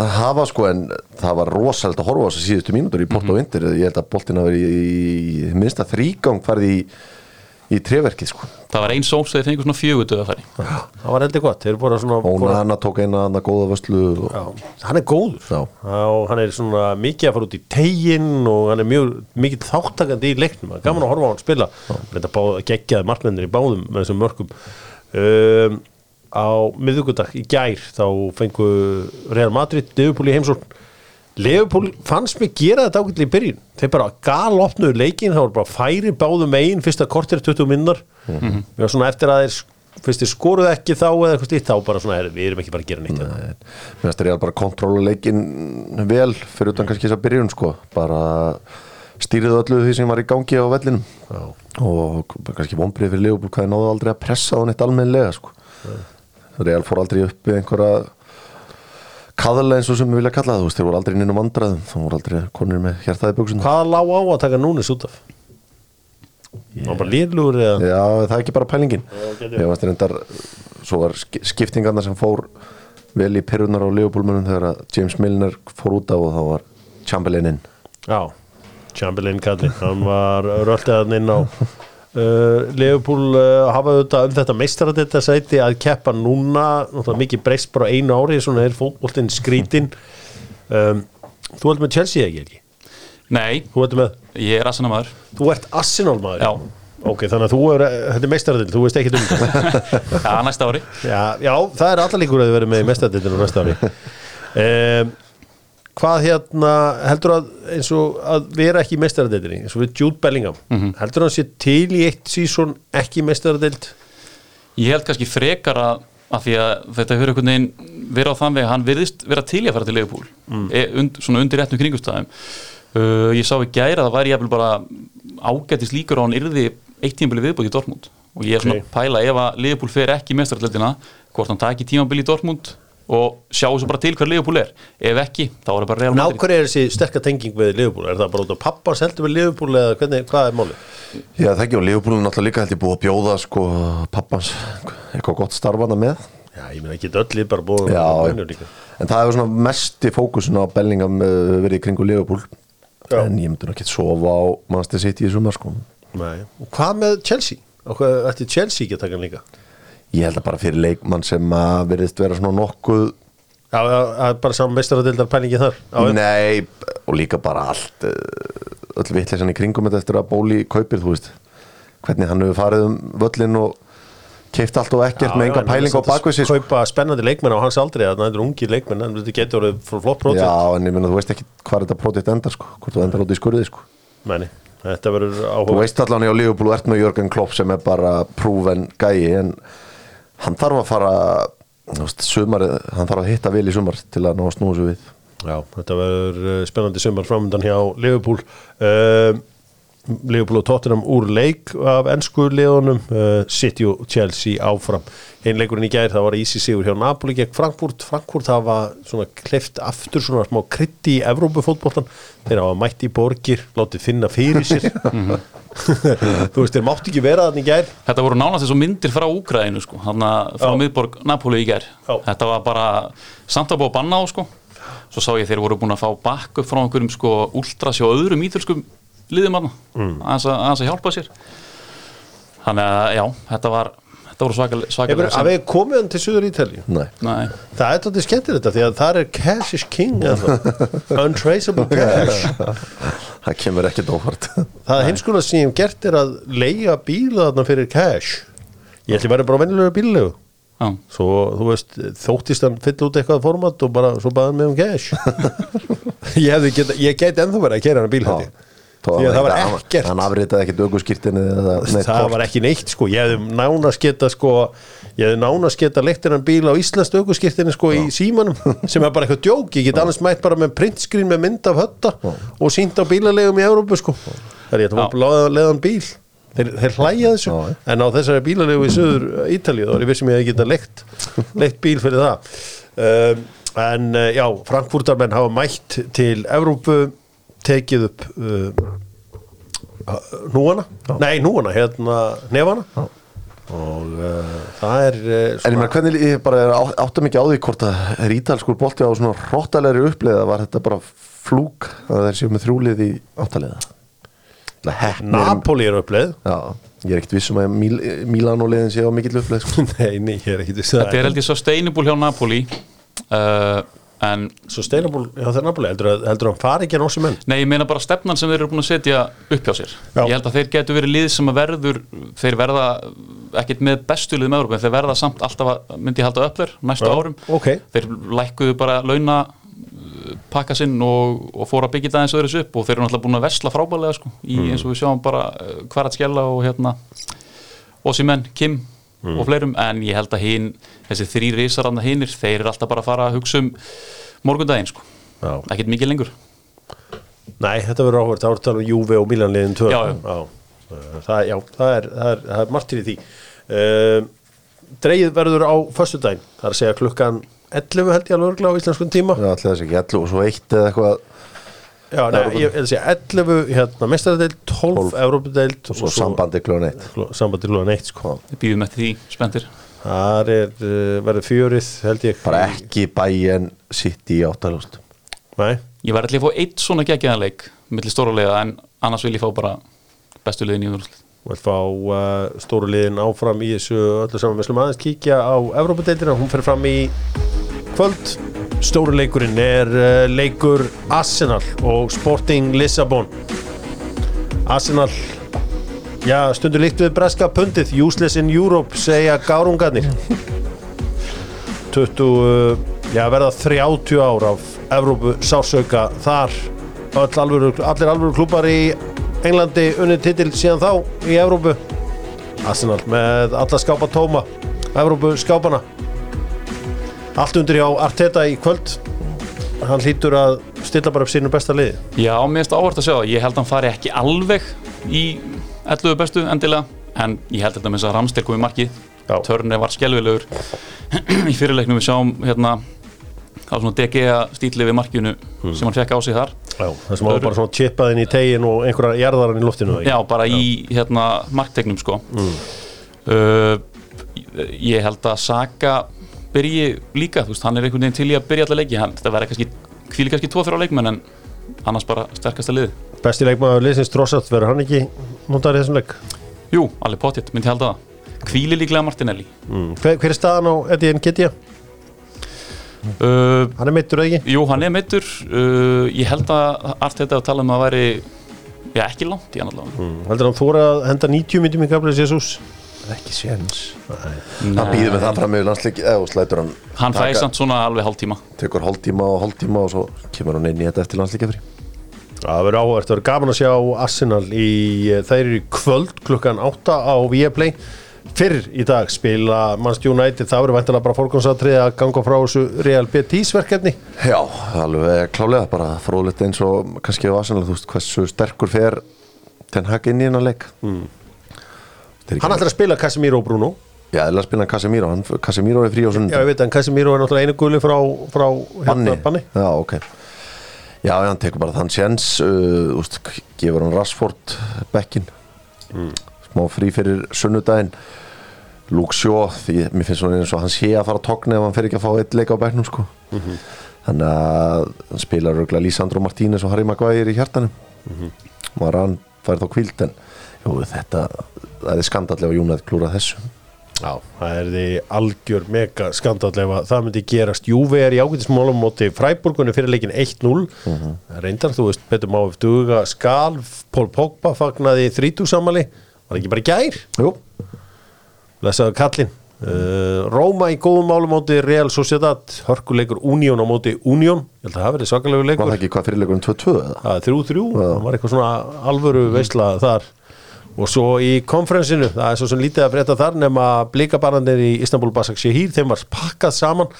að hafa sko, en það var rosalega að horfa á þessu síðustu mínútur í Porto mm Vinter ég held að boltin hafi verið í, í minnsta þrígang farið í, í treverkið sko. það var einn sóms þegar þeir fengur svona fjögutu að færi það var heldur gott. Og hana tók eina hana góða vöslu og, já, hann er góður. Já. og hann er svona mikið að fara út í teginn og hann er mjög mikið þáttakandi í leiknum. Það er gaman að horfa á hann spila. Þetta báð geggjaði markmennir í báðum með þessum mörkum. Um, á miðugudag í gær þá fengu Real Madrid Liverpool í heimsókn Liverpool fannst mig gera þetta ákveðlega í byrjun. Þeir bara galopnuðu leikin það var bara færi báðum megin fyrsta kortir 20 minnar mm -hmm. við varum svona eftir að þeir fyrst þið skoruð ekki þá eða eitthvað slíkt þá bara svona, er, við erum ekki bara að gera neitt hérna. Mér finnst Real bara kontróla leikin vel fyrir utan kannski þess að byrjun sko. Bara stýrið öllu því sem var í gangi á vellinum. Já. og kannski vonbrið fyrir Leopold hvað þið náðu aldrei að pressa á neitt almennlega sko. Real fór aldrei upp í einhverja kaðala eins og sem við vilja kalla það þú veist, þeir voru aldrei inn um vandraðum þá voru aldrei konur með hjartaði buksun Hvað lá á að taka núnis út af? Það var bara lýrlugur eða Já, það er ekki bara pælingin. Ég veist reyndar svo var sk- skiptingarna sem fór vel í perunar á Leopoldmunum þegar að James Milner fór út af og þá var Chamberlain inn Já, Chamberlain kallinn hann var röldaðan inn á uh, Leopold uh, hafa auðvitað um þetta meistaradetta sæti að keppa núna, náttúrulega mikið breyst bara einu ári, svona er fótboltinn skrítin um, Þú heldur með Chelsea ekki ekki? Nei, Þú heldur með, ég er Arsenal maður. Þú ert Arsenal maður? Já. Ok, þannig að þú er, þetta er meistaradetta, þú veist ekki um þetta. Já, næsta ári. Já, já, það er allar líkur að þið verið með mestadeildinu næsta ári. Um, Hvað hérna heldur að eins og að vera ekki í mestaradeildinni eins og við Jude Bellingham heldur hann sé til í eitt sísón ekki í mestaradeild Ég held kannski frekar að, að því að þetta hefur einhvern veginn verið á þann veg að hann virðist vera til í að fara til Leifupúl mm. und, svona undir réttum kringustæðum uh, Ég sá í gæra að það væri jafnvel bara ágætis líkur á hann yrði eitt tímabili viðbútt í Dortmund. Og ég er svona Ok. að pæla ef að Leifupúl fer ekki í mestaralleldina hvort hann taki tímabili í Dortmund og sjáu svo bara til hver Leifupúl er ef ekki, þá er það bara Real Madrid Nákvæmlega er þessi sterka tenging við Liverpool er það bara út af pappa seldu við Liverpool eða hvernig, hvað er málið? Já, það ekki og Leopoldun náttúrulega líka held ég búið að bjóða sko pappans eitthvað gott starfana með Já, ég meina ekki öllu bara búið en það hefur svona mest í fókusun á Bellingham uh, verið í kringu Leopold Já. en ég myndi nú ekki sofa á Manchester City í sumar sko Nei. Og hvað með Chelsea? Ætti Chelsea ekki að taka hann líka? Ég held að bara fyrir leikmann sem að verðist vera svona nokkuð Já, það er bara saman mestaradeildar pælingi þar. Já. Nei, og líka bara allt uh, öll vitleysan í kringum þetta eftir að bóli kaupir, þú veist. Hvernig hann hefur farið um völlin og keift allt og ekkert Já, með enga en pæling á sér sko. kaupa spennandi leikmenn á hans aldrei að það er ungir leikmenn en þetta getur flott prótið Já, en ég meina þú veist ekki hvað þetta pródekt endar sko, hvort þú endar út í skurði sko. Meni, þetta verður Þú áhuga veist allan í á og ert með Jörgen Klopp sem er bara prúven gæi en hann þarf að fara veist, sumar, hann þarf að hitta vel í sumar til að ná að snúa sig við. Já, þetta verður uh, spennandi sumar framöndan hjá Liverpool. Uh, Liverpool og Tottenham úr leik af ennsku liðunum. Uh, City og Chelsea áfram. Einn leikurinn í gær, það var Easy Sigur hjá Napoli gegn Frankfurt, Frankfurt hafa svona kleift aftur svona smá krytti í Evrópufótboltan, þeir hafa mætt í borgir, látið finna fyrir sér. Þú veist, þeir mátt ekki vera þannig í gær. Þetta voru nánast eins og myndir frá Úkraðinu sko, hann frá Já. miðborg Napoli í gær. Já. Þetta var bara samt að búið að banna á sko. Svo sá ég þeir voru búin að fá bakk upp frá einhverjum sko ultrasjó öðrum ítölskum liðum aðna mm. aðeins að, að hjálpa sér. Þannig að já, þetta var þetta voru svakal, svakalega að við hann til Suður Ítalíu? Nei, Nei, Það er tóttið skemmtir þetta því að það er cash is king untraceable cash. Það kemur ekkert óvart. Það er heimskulega sem ég hef gert er að leiga bíla þarna fyrir cash. Ég ætli verið bara venjulega bíllegu já, Svo, þú veist, þóttist hann fyll út eitthvað format og bara, svo baði hann með um cash. Ég hefði geta, ég geti ennþá verið að kera hann bíl Já. hætti Því að það var ekkert. Hann afritaði ekkert aukurskýrtinu Það var ekki neitt sko, ég hefði nánast geta sko, ég hefði nánast geta leiktir hann bíl á Íslands aukurskirtinu sko í símanum sem er bara eitthvað djók, ég get annars mætt bara með printscreen með mynd af hötta og sínt á bílalegum í Európu sko. Það er ég að það var leðan bíl. Þeir, þeir hlæja þessu, Já. en á þessari bílalegu í söður Ítalíu, þá er ég vissum ég að ég geta leikt, leikt bíl fyrir það. Um, en uh, já, Frankfurtarmenn hafa mætt til Európu tekið upp uh, núana, nei núana hérna nefana og uh, það er uh, En ég meina hvernig ég bara er á- áttum ekki á því hvort að er ítalskur bolti á svona hróttalegri uppleiða var þetta bara flúk að þeir séu með þrjúlið í Heppnir Napoli er uppleið. Já, ég er ekkert vissum að Míl, Mílan og liðin séu á mikill uppleið sko. nei, nei, ég er ekki þess að þetta er held ég svo steinibúl hjá Napoli uh, en svo steinabúl, já það er Napoli heldur að, hann fari ekki að nósi menn Nei, ég meina bara stefnan sem þeir eru búin að setja upp hjá sér Já. Ég held að þeir getur verið lið sem að verður þeir verða ekkit með bestu liðum Európa en þeir verða samt alltaf að myndi halda upp þeir næstu Já, árum ok. Þeir lækkuðu bara launa pakka sinn og, og fóru að byggja það eins öðru upp og þeir eru náttúrulega búin að vesla frábælega sko, í, Mm. eins og við sjáum bara uh, Kvarat Skella og hérna Osimen, Kim og fleirum en ég held að hinn, þessi þrý risaranda hinnir, þeir eru alltaf bara að fara að hugsa um morgundaginn sko, Já. ekkert mikið lengur. Nei, þetta verður áhverð, það voru að tala um Juve og Milanliðin 2 Já, já. Það, já, það er, það er, það er margt til því. Uh, Dreigið verður á föstudaginn, það er að segja klukkan 11 held ég alveg örgla á íslenskun tíma. Já, allir þessi ekki 11 og svo eitt eða eitthvað Já, nei, ég vil segja 11 hérna, mestaradeild, 12 Európadeild og svo sambandi kljóðan eitt sambandi klúan 1 sko. við býðum eftir því, spenntir. Það er, uh, verður fjörið held ég. Bara ekki bæjen sitt í áttalust Nei, ég var allir að fá eitt svona geggjaðanleik millir stóra leiða en annars vil ég fá bara bestu leiðin í úrúslit Við ætlum að fá uh, stóru liðin áfram í þessu öllu saman. Við slum aðeins kíkja á Evrópadeildina, hún fer fram í kvöld. Stóru leikurinn er uh, leikur Arsenal og Sporting Lissabon. Arsenal, já, stundur líkt við breska pundið, useless in Europe, segja gárungarnir. 20, uh, já, verða 30 ár af Evrópu sásauka þar. Alvöru, allir alvöru klúpar í Englandi unnið titil síðan þá í Evrópu Arsenal með alla skápa tóma Evrópu skápana allt undir hjá Arteta í kvöld hann hlýtur að stilla bara upp sínu besta liði Já, mér finnst áhvert að sjá það. Ég held að hann fari ekki alveg í 11 bestu endilega, en ég held þetta með þess að Ramstil kom í markið. Já. Törni var skelvilegur í fyrirleiknum við sjáum hérna á svona DG stíli við markinu sem hann fekk á sig þar. Já, það sem var bara svona chippað inn í tegin og einhverja jarðaran í loftinu Já, bara í hérna marktegnum sko. Uh, ég held að Saka byrji líka, þú veist, hann er einhvern veginn til í að byrja alla leiki, hann, þetta verður kannski hvíli kannski tvo fyrir á leikmenn en annars bara sterkasta liði. besti leikmaður liðsins Drossat verður hann ekki notaður í þessum leik Jú, alveg pottitt, myndi ég halda það. Hvíli líklega Martinelli. mm. hver, hver er staðan á Eddie Nketiah? Uh, hann er meittur eða ekki? jú, hann er meittur, uh, ég held að allt þetta að tala um að væri, já ekki langt í hann allavega. Mm. heldur hann þóra að henda 90 myndum í Gabriel Jesus? ekki séns Nei. hann býður með það fram með landsleik eða slætur hann Hann fæði samt svona alveg hálftíma. tekur hálftíma og hálftíma og svo kemur hann inn í þetta eftir landsleikafri Það verður áhugavert, það verður gaman að sjá Arsenal í, þeir eru í kvöld klukkan 8 á Viaplay fyrr í dag spila Manchester United, það verður væntanlega bara fórgangsatrið að ganga frá þessu Real Betis verkefni já, alveg klálega bara fróðlegt eins og kannski á Arsenal þú veist hversu sterkur fer ten hag inn í hennar leik mm. Hann ætlar að spila Casemiro og Bruno. Já, eða spila Casemiro, hann, Casemiro er frí á Já, sundag ég veit, en Casemiro er náttúrulega einu guli frá, frá hérna, banni. Já, ok. Já, já, hann tekur bara þann sjens uh, úst, gefur hann Rashford bekkin smá frí fyrir sunnudaginn. Luke Shaw því mér finnst svona eins og hann sé að fara að togna ef hann fer ekki að fá eitt leik á bekknum sko. þannig að hann spilar Lísandro Martínez og Harry Maguire í hjartanum. Og hann fær þá kvíld en jú, þetta það er skandallega Júnað klúra þessu. Já, það er því algjör mega skandall ef að það myndi gerast. Júvi er í ágætismálum móti Freiburgunni fyrir leikin 1-0 reyndar, þú veist, Petur Máf Duga skal, Pól Pogba fagnaði 30 samali, var ekki bara gær? Jú, lesaðu kallinn. Uh, Róma í góðum málum móti Real Sociedad, hörkuleikur Union á móti Union, ég held að það verið svakalegu var leikur það ekki hvað fyrirleikurinn 2-2 eða? Það er 3-3, það var eitthvað svona alvöru veisla þar og svo í konferensinu, það er svo sem lítið að frétta þar nema blikabarnandir í Istanbul Basak Shehir, þeim var pakkað saman.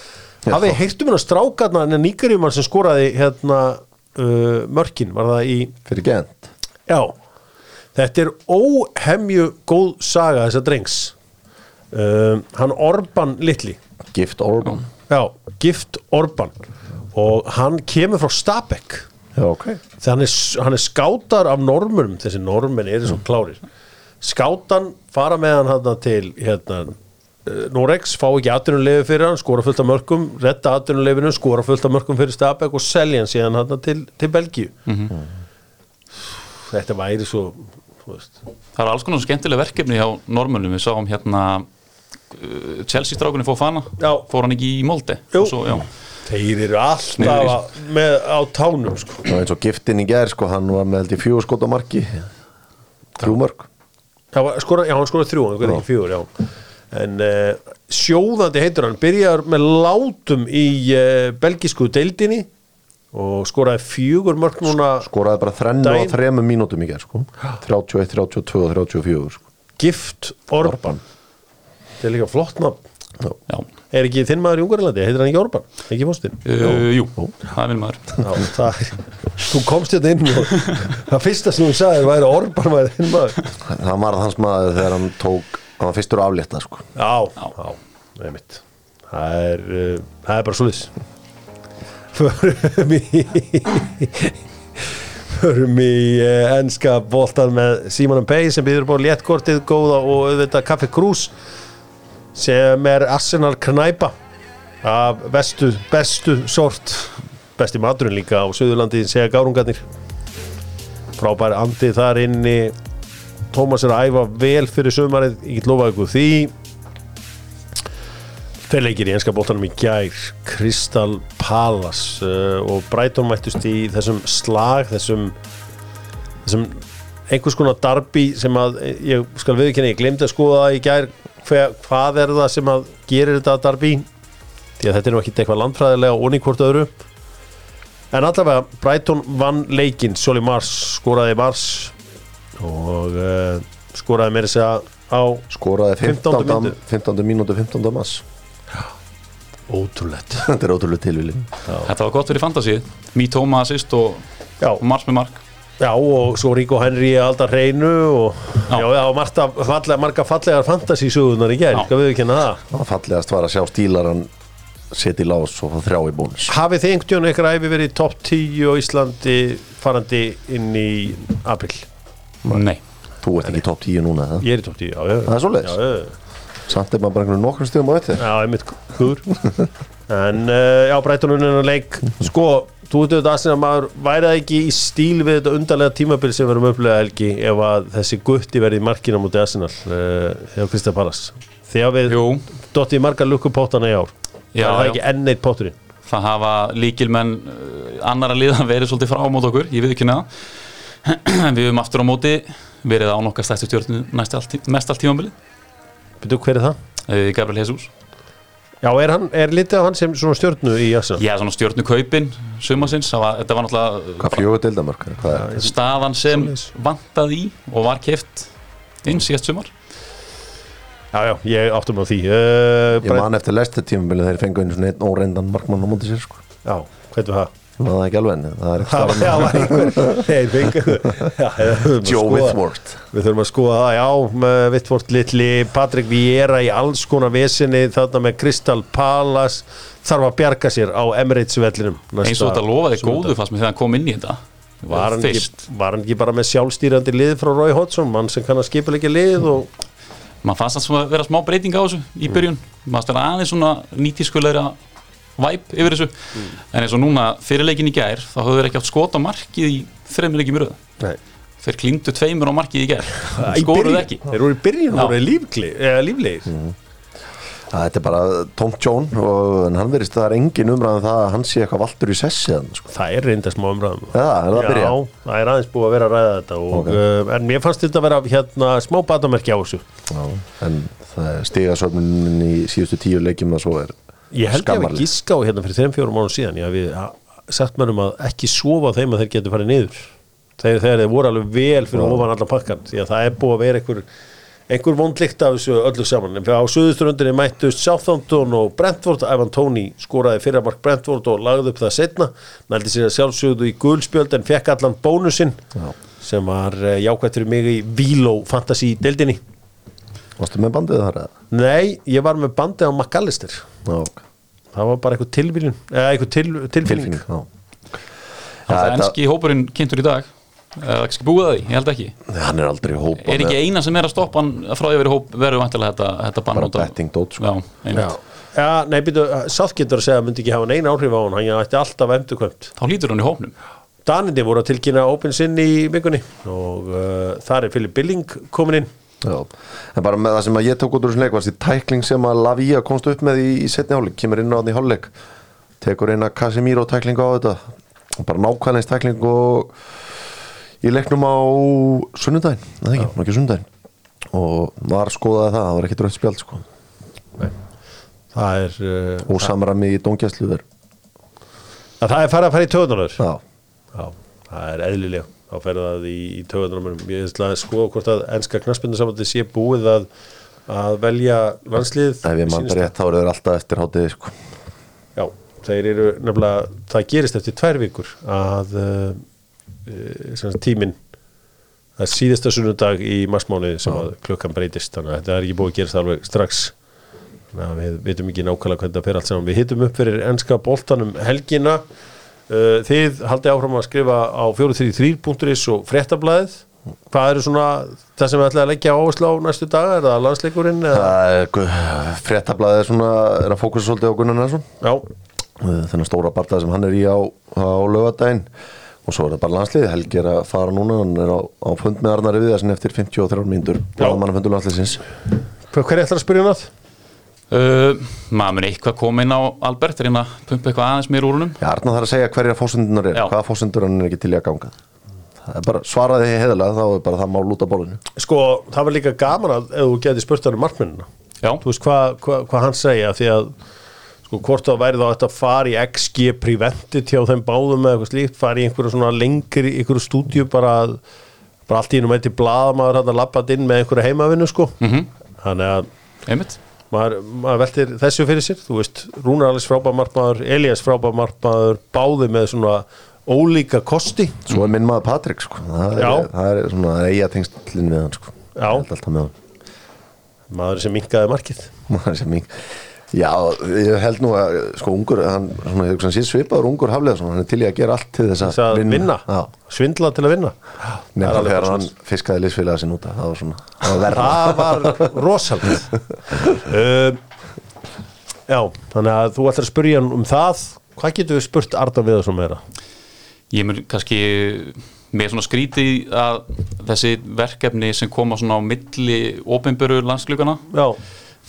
Hafið heyrtum hérna strákarna en nýgarjumann sem skoraði hérna uh, mörkin, var það í Fyrir gent. Já, þetta er óhemju góð saga þessa drengs. Uh, hann Orban litli. Gift Orban. Já, Gift Orban. Og hann kemur frá Stabæk Já, ok. Þegar hann er, hann er skátar af normunum þessi normin eru svo klárir. Skátan fara með hann til hérna, uh, Norex fá ekki atvinnulefi fyrir hann, skora fullt af mörgum redda atvinnulefinu, skora fullt af mörgum fyrir Stabæk og selja hann síðan hérna til, til Belgíu. Þetta væri svo Það er alls konar skemmtileg verkefni hjá normönum við sáum hérna uh, Chelsea strákunni fóð fana. Fór hann ekki í Molde? Jú. Svo, já. Þeir eru alltaf með á tánum sko. Það var eins og giftin í gær sko, hann var með held í fjögur skot á marki. Þrjú mörg Já, skora, já, hann skoraði þrjú, hann skoraði ekki fjögur, já. En uh, sjóðandi heitur hann, byrjar með látum í uh, belgisku deildinni og skoraði fjögur mörg núna Skoraði bara þrennu á þremur mínútum í gær sko. 31, 32 og 34 sko. gift Orban. þetta er líka flott nafn. Já, Er ekki þinn maður í Ungarlandi, heitir hann ekki Orban, ekki fórstinn? uh, jú, það er minn maður. Já, það er, þú komst hérna inn og það fyrsta sem þú sagði væri Orban væri þinn maður. Það var hans maður þegar hann tók hann var fyrstur aflétta sko. Já, já, einmitt. Það er, uh, það er bara svoleiðis. Förum í Förum í uh, enska boltan með Símonum Pei sem býður á léttkortið góða og auðvitað Kaffi Krús sem er Arsenal knæpa af bestu, bestu sort. Besti maturinn líka á Suðurlandi segja gárungarnir. Frábær andi þar inni. Tómas er að æfa vel fyrir sömarið ég get lofa ykkur því. Þeir leikir í enska bóttanum í gær Crystal Palace uh, og Brighton mættust í þessum slag þessum, þessum einhvers konar darbi sem að ég skal viðkynna, ég glemdi að skoða það í gær hver, hvað er það sem að gerir þetta darbi því að þetta er nú ekki eitthvað landfræðilega onni hvort öðru en allavega Brighton vann leikinn Sjóli Mars skoraði Mars og uh, skoraði meira segja á skoraði 15. 15. mínútu. 15. mínútu 15. mass ótrúlegt þetta er ótrúlega tilvili Þetta var gott fyrir fantasíð Mítoma assist og, Já. og Mars með mark Já, og svo Ríko Henry að halda hreinu og já, Já. og marga, fallega, marga fallegar fantasy-sögunar í Já. skal við ekki það það fallegast var að sjá stílaran setja í lás og fá þrjá í bónus. Hafið þið einhvern veginn eitthvað æfi verið í topp 10 á Íslandi farandi inn í april? Nei, þú ert ekki topp 10 núna það Ég er í topp 10, já, já. Það er svoleiðis? Já, já, samt er maður bara nokkur stíðum á þetta já, einmitt húr En, uh, já, Breitonuninn leik. Sko, þú veit auðvitað að maður væri það ekki í stíl við þetta undarlega tímabil sem verðum upplega helgi ef að þessi gutti verði í markina mútið Arsenal uh, hjá Kristján Pallas Þegar við í margar lukkupótana í ár Já, Það er já. ekki enn eitt póturinn það hafa líkilmenn uh, annara liða verið svolítið frá mót okkur ég við ekki neða Við höfum aftur á móti verið á nokkar stæstu allt, mest allt tímambili Byrju, hver er það? uh, Gabriel Jesus Já, er, hann, er litið á hann sem svona stjörnu í Arsenal? Já, svona stjórnu kaupin sumasins, það var, þetta var náttúrulega hvað fjögur deildamörk hvað? Er staðan sem vantaði í og var keft inn síðast sumar. Já, já, ég áttum á því. Uh, ég man eftir lestur tímabilið þegar þeir fengu einn óreindan markmann á móti sér sko. Já, hvernig var það? Það ekki alveg en það er ekki að Joe Whitworth. Við þurfum að skoða það, já, með Vittvort Litli, Patrik Vieira í alls konar vesinni, þarna með Crystal Palace, þarf að bjarga sér á Emirates vellinum. eins og þetta lofaði góðu fannst mér þegar hann kom inn í þetta. Var hann, ekki, var hann ekki bara með sjálfstýrandi lið frá Roy Hodgson, mann sem kann að skipa ekki lið og maður fannst það svona vera smá breyting á þessu í byrjun, maður vera aðeins svona nýtískulegra væp yfir þessu en eins og núna fyrirleikin í gær þá höfðu þeir ekki átt skot á markið í þreim leikjum í röðu Nei. þeir klíndu tveimur á markið í gær byrjun. ekki Þeir voru í byrjun, Já. voru lífli, eða líflegir. Það þetta er bara Tom John og, en hann verist það er engin umræðan það að hann sé eitthvað valdur í sessi þannig sko. Það er reynda smá umræðum. Já, er það að byrja? Já, það er aðeins búið að vera að ræða þetta og, Ok. uh, en mér fannst þetta að vera hérna smá batamerki á þessu. Já, en það er stigasöfnunin í síðustu tíu leikjum að svo er Ég held ég að við Skammarlegt. gíska á hérna fyrir 3-4 mánu síðan. Ég hafi a- sagt mér um að ekki sofa þeim að þeir getur farið niður. Þegar, þegar þeir voru alveg vel fyrir ofan allan pakkan því að það er búið að vera einhver einhver vondlikt af þessu öllu saman. En á suðusturundinni mættust Southampton og Brentford, Ivan Tóni skoraði fyrramark Brentford og lagði upp það setna nældi sér að sjálfsögðu í gulspjöld en fekk allan bónusinn sem var eh, jákvætt fyrir mig í Vilo Fantasy deildinni Varstu með bandið þar eða? Nei, ég var með bandi á McAllister Já, ok. það var bara eitthvað tilvílun eða eitthvað til, tilfinning tilfinning já. Það er enski hópurinn kynntur í dag eða ekki búið að því, ég held ekki Hann er aldrei hópa er ekki eina sem er að stoppa hann frá því að vera í hóp verður vantilega þetta, þetta bann Bara betting dót, sko. Já, Já, einmitt. já nei, býtu, Southgate var að segja að myndi ekki hafa neina áhrif á hann, hann ætti alltaf endurkvæmt. þá lítur hann í hópnum Danindi voru að tilkynna Open Sin í vikunni og uh, þar er Philip Billing komin inn. Já, en bara með það sem að ég tók út úr þessum leik var þessi tækling sem að Lavia komst upp með í, í setni hálfleik, kemur inn á hann í hálfleik tekur eina Casemiro tækling á þetta bara nákvæmleins tækling og í leiknum á sunnudaginn, eða ekki, nú ekki sunnudaginn? Og var skoðaði það, það var ekki drögt spjald sko, Það er, uh, og samrami í að það er farið að fara í töðunar. Já, Já, það er eðlilega. Þá fer það í, í töðunar. Ég ætla að skoða hvort að enska knaspindarsambandi sé búið að að velja landslið ef ég sínist- rétt þá eru þeir alltaf eftir hátiði sko. Já, þeir eru nefnilega, það gerist eftir tvær vikur að uh, uh, tíminn það er síðasta sunnudag í marsmánuði sem að klukkan breytist. Þannig að þetta er ekki búið að gerast alveg strax. Þannig að við veitum ekki nákvæmlega hvernig það fer allt saman. Við hittum upp fyrir ennska boltanum helgina þið haldið áfram að skrifa á 433.is og fréttablaðið. Hvað eru svona það sem við ætlaði að leggja áherslu á næstu daga? Er það landsleikurinn það er svona er að fókusa svolítið á Gunnar Narsson Já, þennan stóra barndað sem hann er í á, á lögadaginn og svo er það bara landslið Helgi er að fara núna, hann er á, á fund með Arnari Viðarsin eftir 53 mínútur blaðmannafundur landsliðsins. Hver, er ætlar að spyrja um það? Uh, maður mun eitthvað koma inn á Albert reyna að pumpa eitthvað aðeins mér úr húnum Já, Arnar þarf að segja hverja fósundunar er Já. hvaða fósundur hann er ekki til í að ganga. Það er bara, svaraði því heðalega þá er bara það mál út af borðinu. Sko, það var líka gaman að ef þú geti spurt hann um markmennina Já, Þú veist hvað hva, hva hann segja því að sko, hvort það væri þá hægt að fara í XG Prevented hjá þeim báðum eða eitthvað slíkt, fara í einhverju svona lengri einhverju stúdíu bara að bara allt í maður, maður veltir þessu fyrir sér þú veist, Rúnar Alice frábær markmaður Elias frábær markmaður, báði með svona ólíka kosti svo er minn maður Patrik sko. það, er, það er svona eiga tengslinn við hann sko. Já. Maður sem minkaði markið Maður sem mink- Já, ég held nú að sko ungur, hann, svona, ég hugsa hann sé svipaður ungur haflega, hann er til í að gera allt til þess þess að vinna, Já, svindla til að vinna? Alveg þegar hann fiskaði liðsfélaga sinni út af, það var svona, það var var rosalega uh, já, þannig að þú ætlar að spyrja hann um það. Hvað getur við spurt Arda við þessum meira? Ég mun kannski með svona skríti að þessi verkefni sem koma svona á milli opinberu landsklugana já,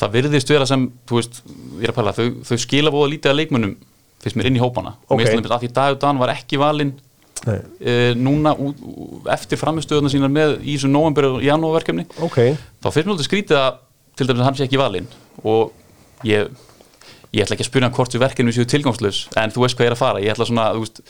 það virðist vera sem, þú veist, ég er að pæla þau, þau skila búið lítið að leikmunum fyrst mér inn í hópana. Ok. og mér finnst að því Dagur Dan var ekki valinn e, núna út, eftir framistöðuna sínar með í þessu november og janúarverkefni. Ok. Þá finnst mér alltaf skrítið að til dæmis að hann sé ekki valinn og ég ég ætla ekki að spyrja hann hvort við verkefni séu tilgangslaus en þú veist hvað ég er að fara, ég ætla svona þú veist,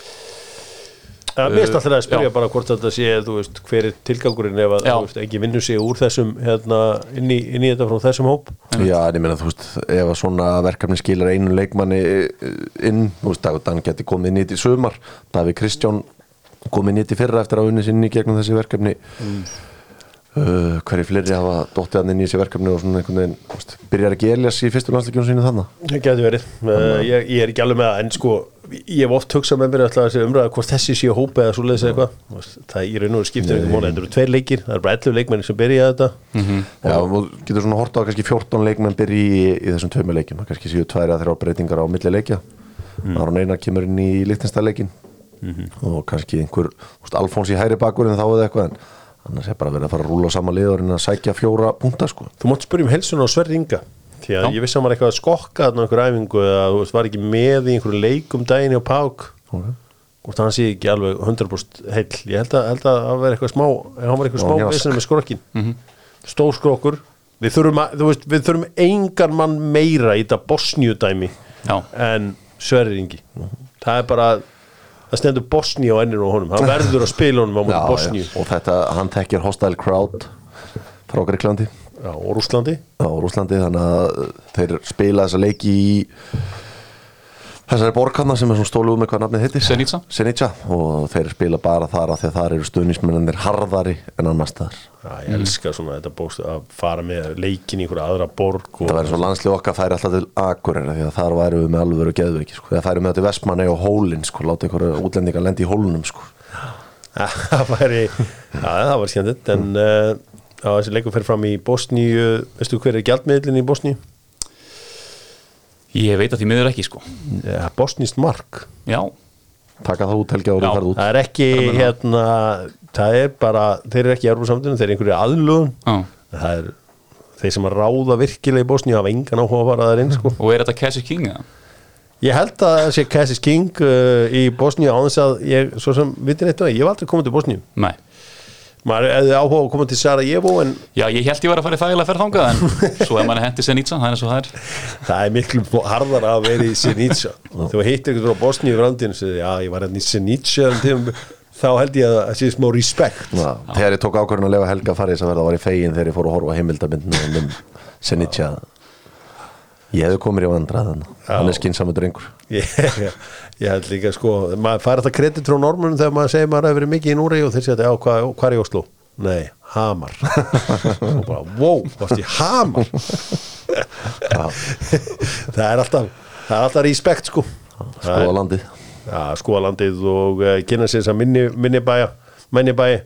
mér finnst alltaf að spyrja já. bara hvort þetta sé veist, hver er tilgangurinn ef að veist, ekki vinnur sig úr þessum hérna, inn, í, inn í þetta frá þessum hóp. Já, en ég meina, þú veist, ef að svona verkefni skilar einu leikmanni eh, inn, þú veist, Dagur Dan geti komið inn í þetta í sumar, Davíð Kristján komið inn í fyrra eftir að unni sinni gegnum þessi verkefni. Uh, hverju fleiri hafa dottið hann inn í þessi verkefni og svona einhvern veginn, þú veist, byrjar ekki Elias í fyrstu landsleikjum sínu þannig það getur verið. Uh, ég, ég er ekki alveg með það en sko ég hef oft hugsað með mér alltaf þessi umræða hvort þessi sé hópa eða svo leiðis eitthvað Þú veist, það í raun og skiptir ekki móla þetta eru tveir leikir, það eru bara 11 leikmenni sem byrja þetta. Já, og þú getur svona hort á að kannski 14 leikmenn byrji í, í þessum tveimur leikjum, það kannski séu tværi að þrjá breytingar á milli leikja. Mm. Aron Einar kemur inn í Lichtensteinleikin og kannski einhver úst, Alfons í hæri bakurinn þá eða eitthvað en annars er bara verið að fara að rúla á sama liður en að sækja fjóra punta sko. Þú mátt spyrja um helsuna á Sverri Inga því að ég vissi að hann var eitthvað að skokka þarna einhver æfingu eða þú veist, var ekki með í einhverju leikum daginn á Pák okay. og hann sé ekki alveg 100% heill. Ég held að, held að hann var eitthvað smá hann var eitthvað smá vissin með skrokkin stór skrokkur. Við þurfum, að, veist, við þurfum engan mann meira í þetta Bosníu dæmi já, en Sverri Ingi. Það er bara það stendur Bosníu á ennir og honum. Hann verður að spila honum á mútið Bosníu. og þetta, hann tekir hostile crowd frá Greiklandi Já, og Rúslandi á Rúslandi þannig að þeir spila þessa leiki í þessari borgarna sem er svona stólu um með hvað nafnið heitir Zenica. Zenica og þeir spila bara þar að því að þar eru stuðnismennir harðari en annars þar Já, ég elska svona þetta bóst að fara með leikin í einhverja aðra borg og það væri svo landslið okkar færi alltaf til Akureyri því að þar væri við með alveg geðveiki sko. þegar færi með þetta í Vestmanni og Hólin sko, láta einhverju útlendingar lendi í hólunum sko. það væri já, það var skemmtilegt en uh, já, þessi leikur fer fram í Bosníu. Veistu hver er gjaldmiðlinn í Bosníu? ég veit að því miður ekki sko. Ja, Bosníst mark. Já, taka það út árið Já. farið út. Það er ekki hérna það er bara, þeir eru ekki í Európa-samtunum þeir eru einhverju aðlugun já. Það er þeir sem að ráða virkilega í Bosníu hafa engan áhuga að fara það inn sko. og er þetta Cassie King eða? ég held að það sé Cassis King uh, í Bosníu á þess að ég, svo sem vitin eitt og ég hef aldrei komið til Bosníu. Nei maður hefði áhuga að koma til Sarajevo en Já, ég held ég var að fara í þægilega ferð þangað en svo ef mann hendi Senica, það er eins og það er. Það er miklu harðar að vera í Senica þú hittir ykkur á Bosníu í segir, já, ég var hérna í Senica um þá held ég að það sé smá respekt. Já, þegar ég tók ákvörðin að lefa Helga að fara í þess að verða var ég fegin þegar ég fór að horfa heimildabindinu um Senitja ég hefði komið í vandra þannig hann er skinsamur drengur. Ég, ég held líka sko maður fær þetta kredit frá normunum þegar maður segir maður hefur verið mikið í Núri og þeir segja já, hvað, hvað er í Oslo? Nei, Hamar. Og bara, wow, varst í Hamar? Það er alltaf það er alltaf respekt sko. Skoða landið Já, skoða landið og uh, kynna sér þess að minni, minni bæja minni bæja,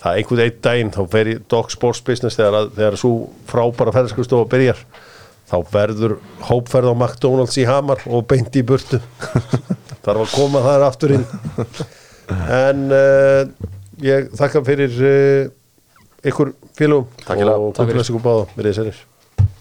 það er einhvern einn daginn þá fer í Dog Sports Business þegar, þegar svo frábæra ferðarskristofa byrjar þá verður hópferð á McDonalds í Hamar og beint í burtu þarf að koma þar aftur inn en uh, ég þakka fyrir uh, ykkur fyrir. og Takk fyrir. guðblessu ykkur báða,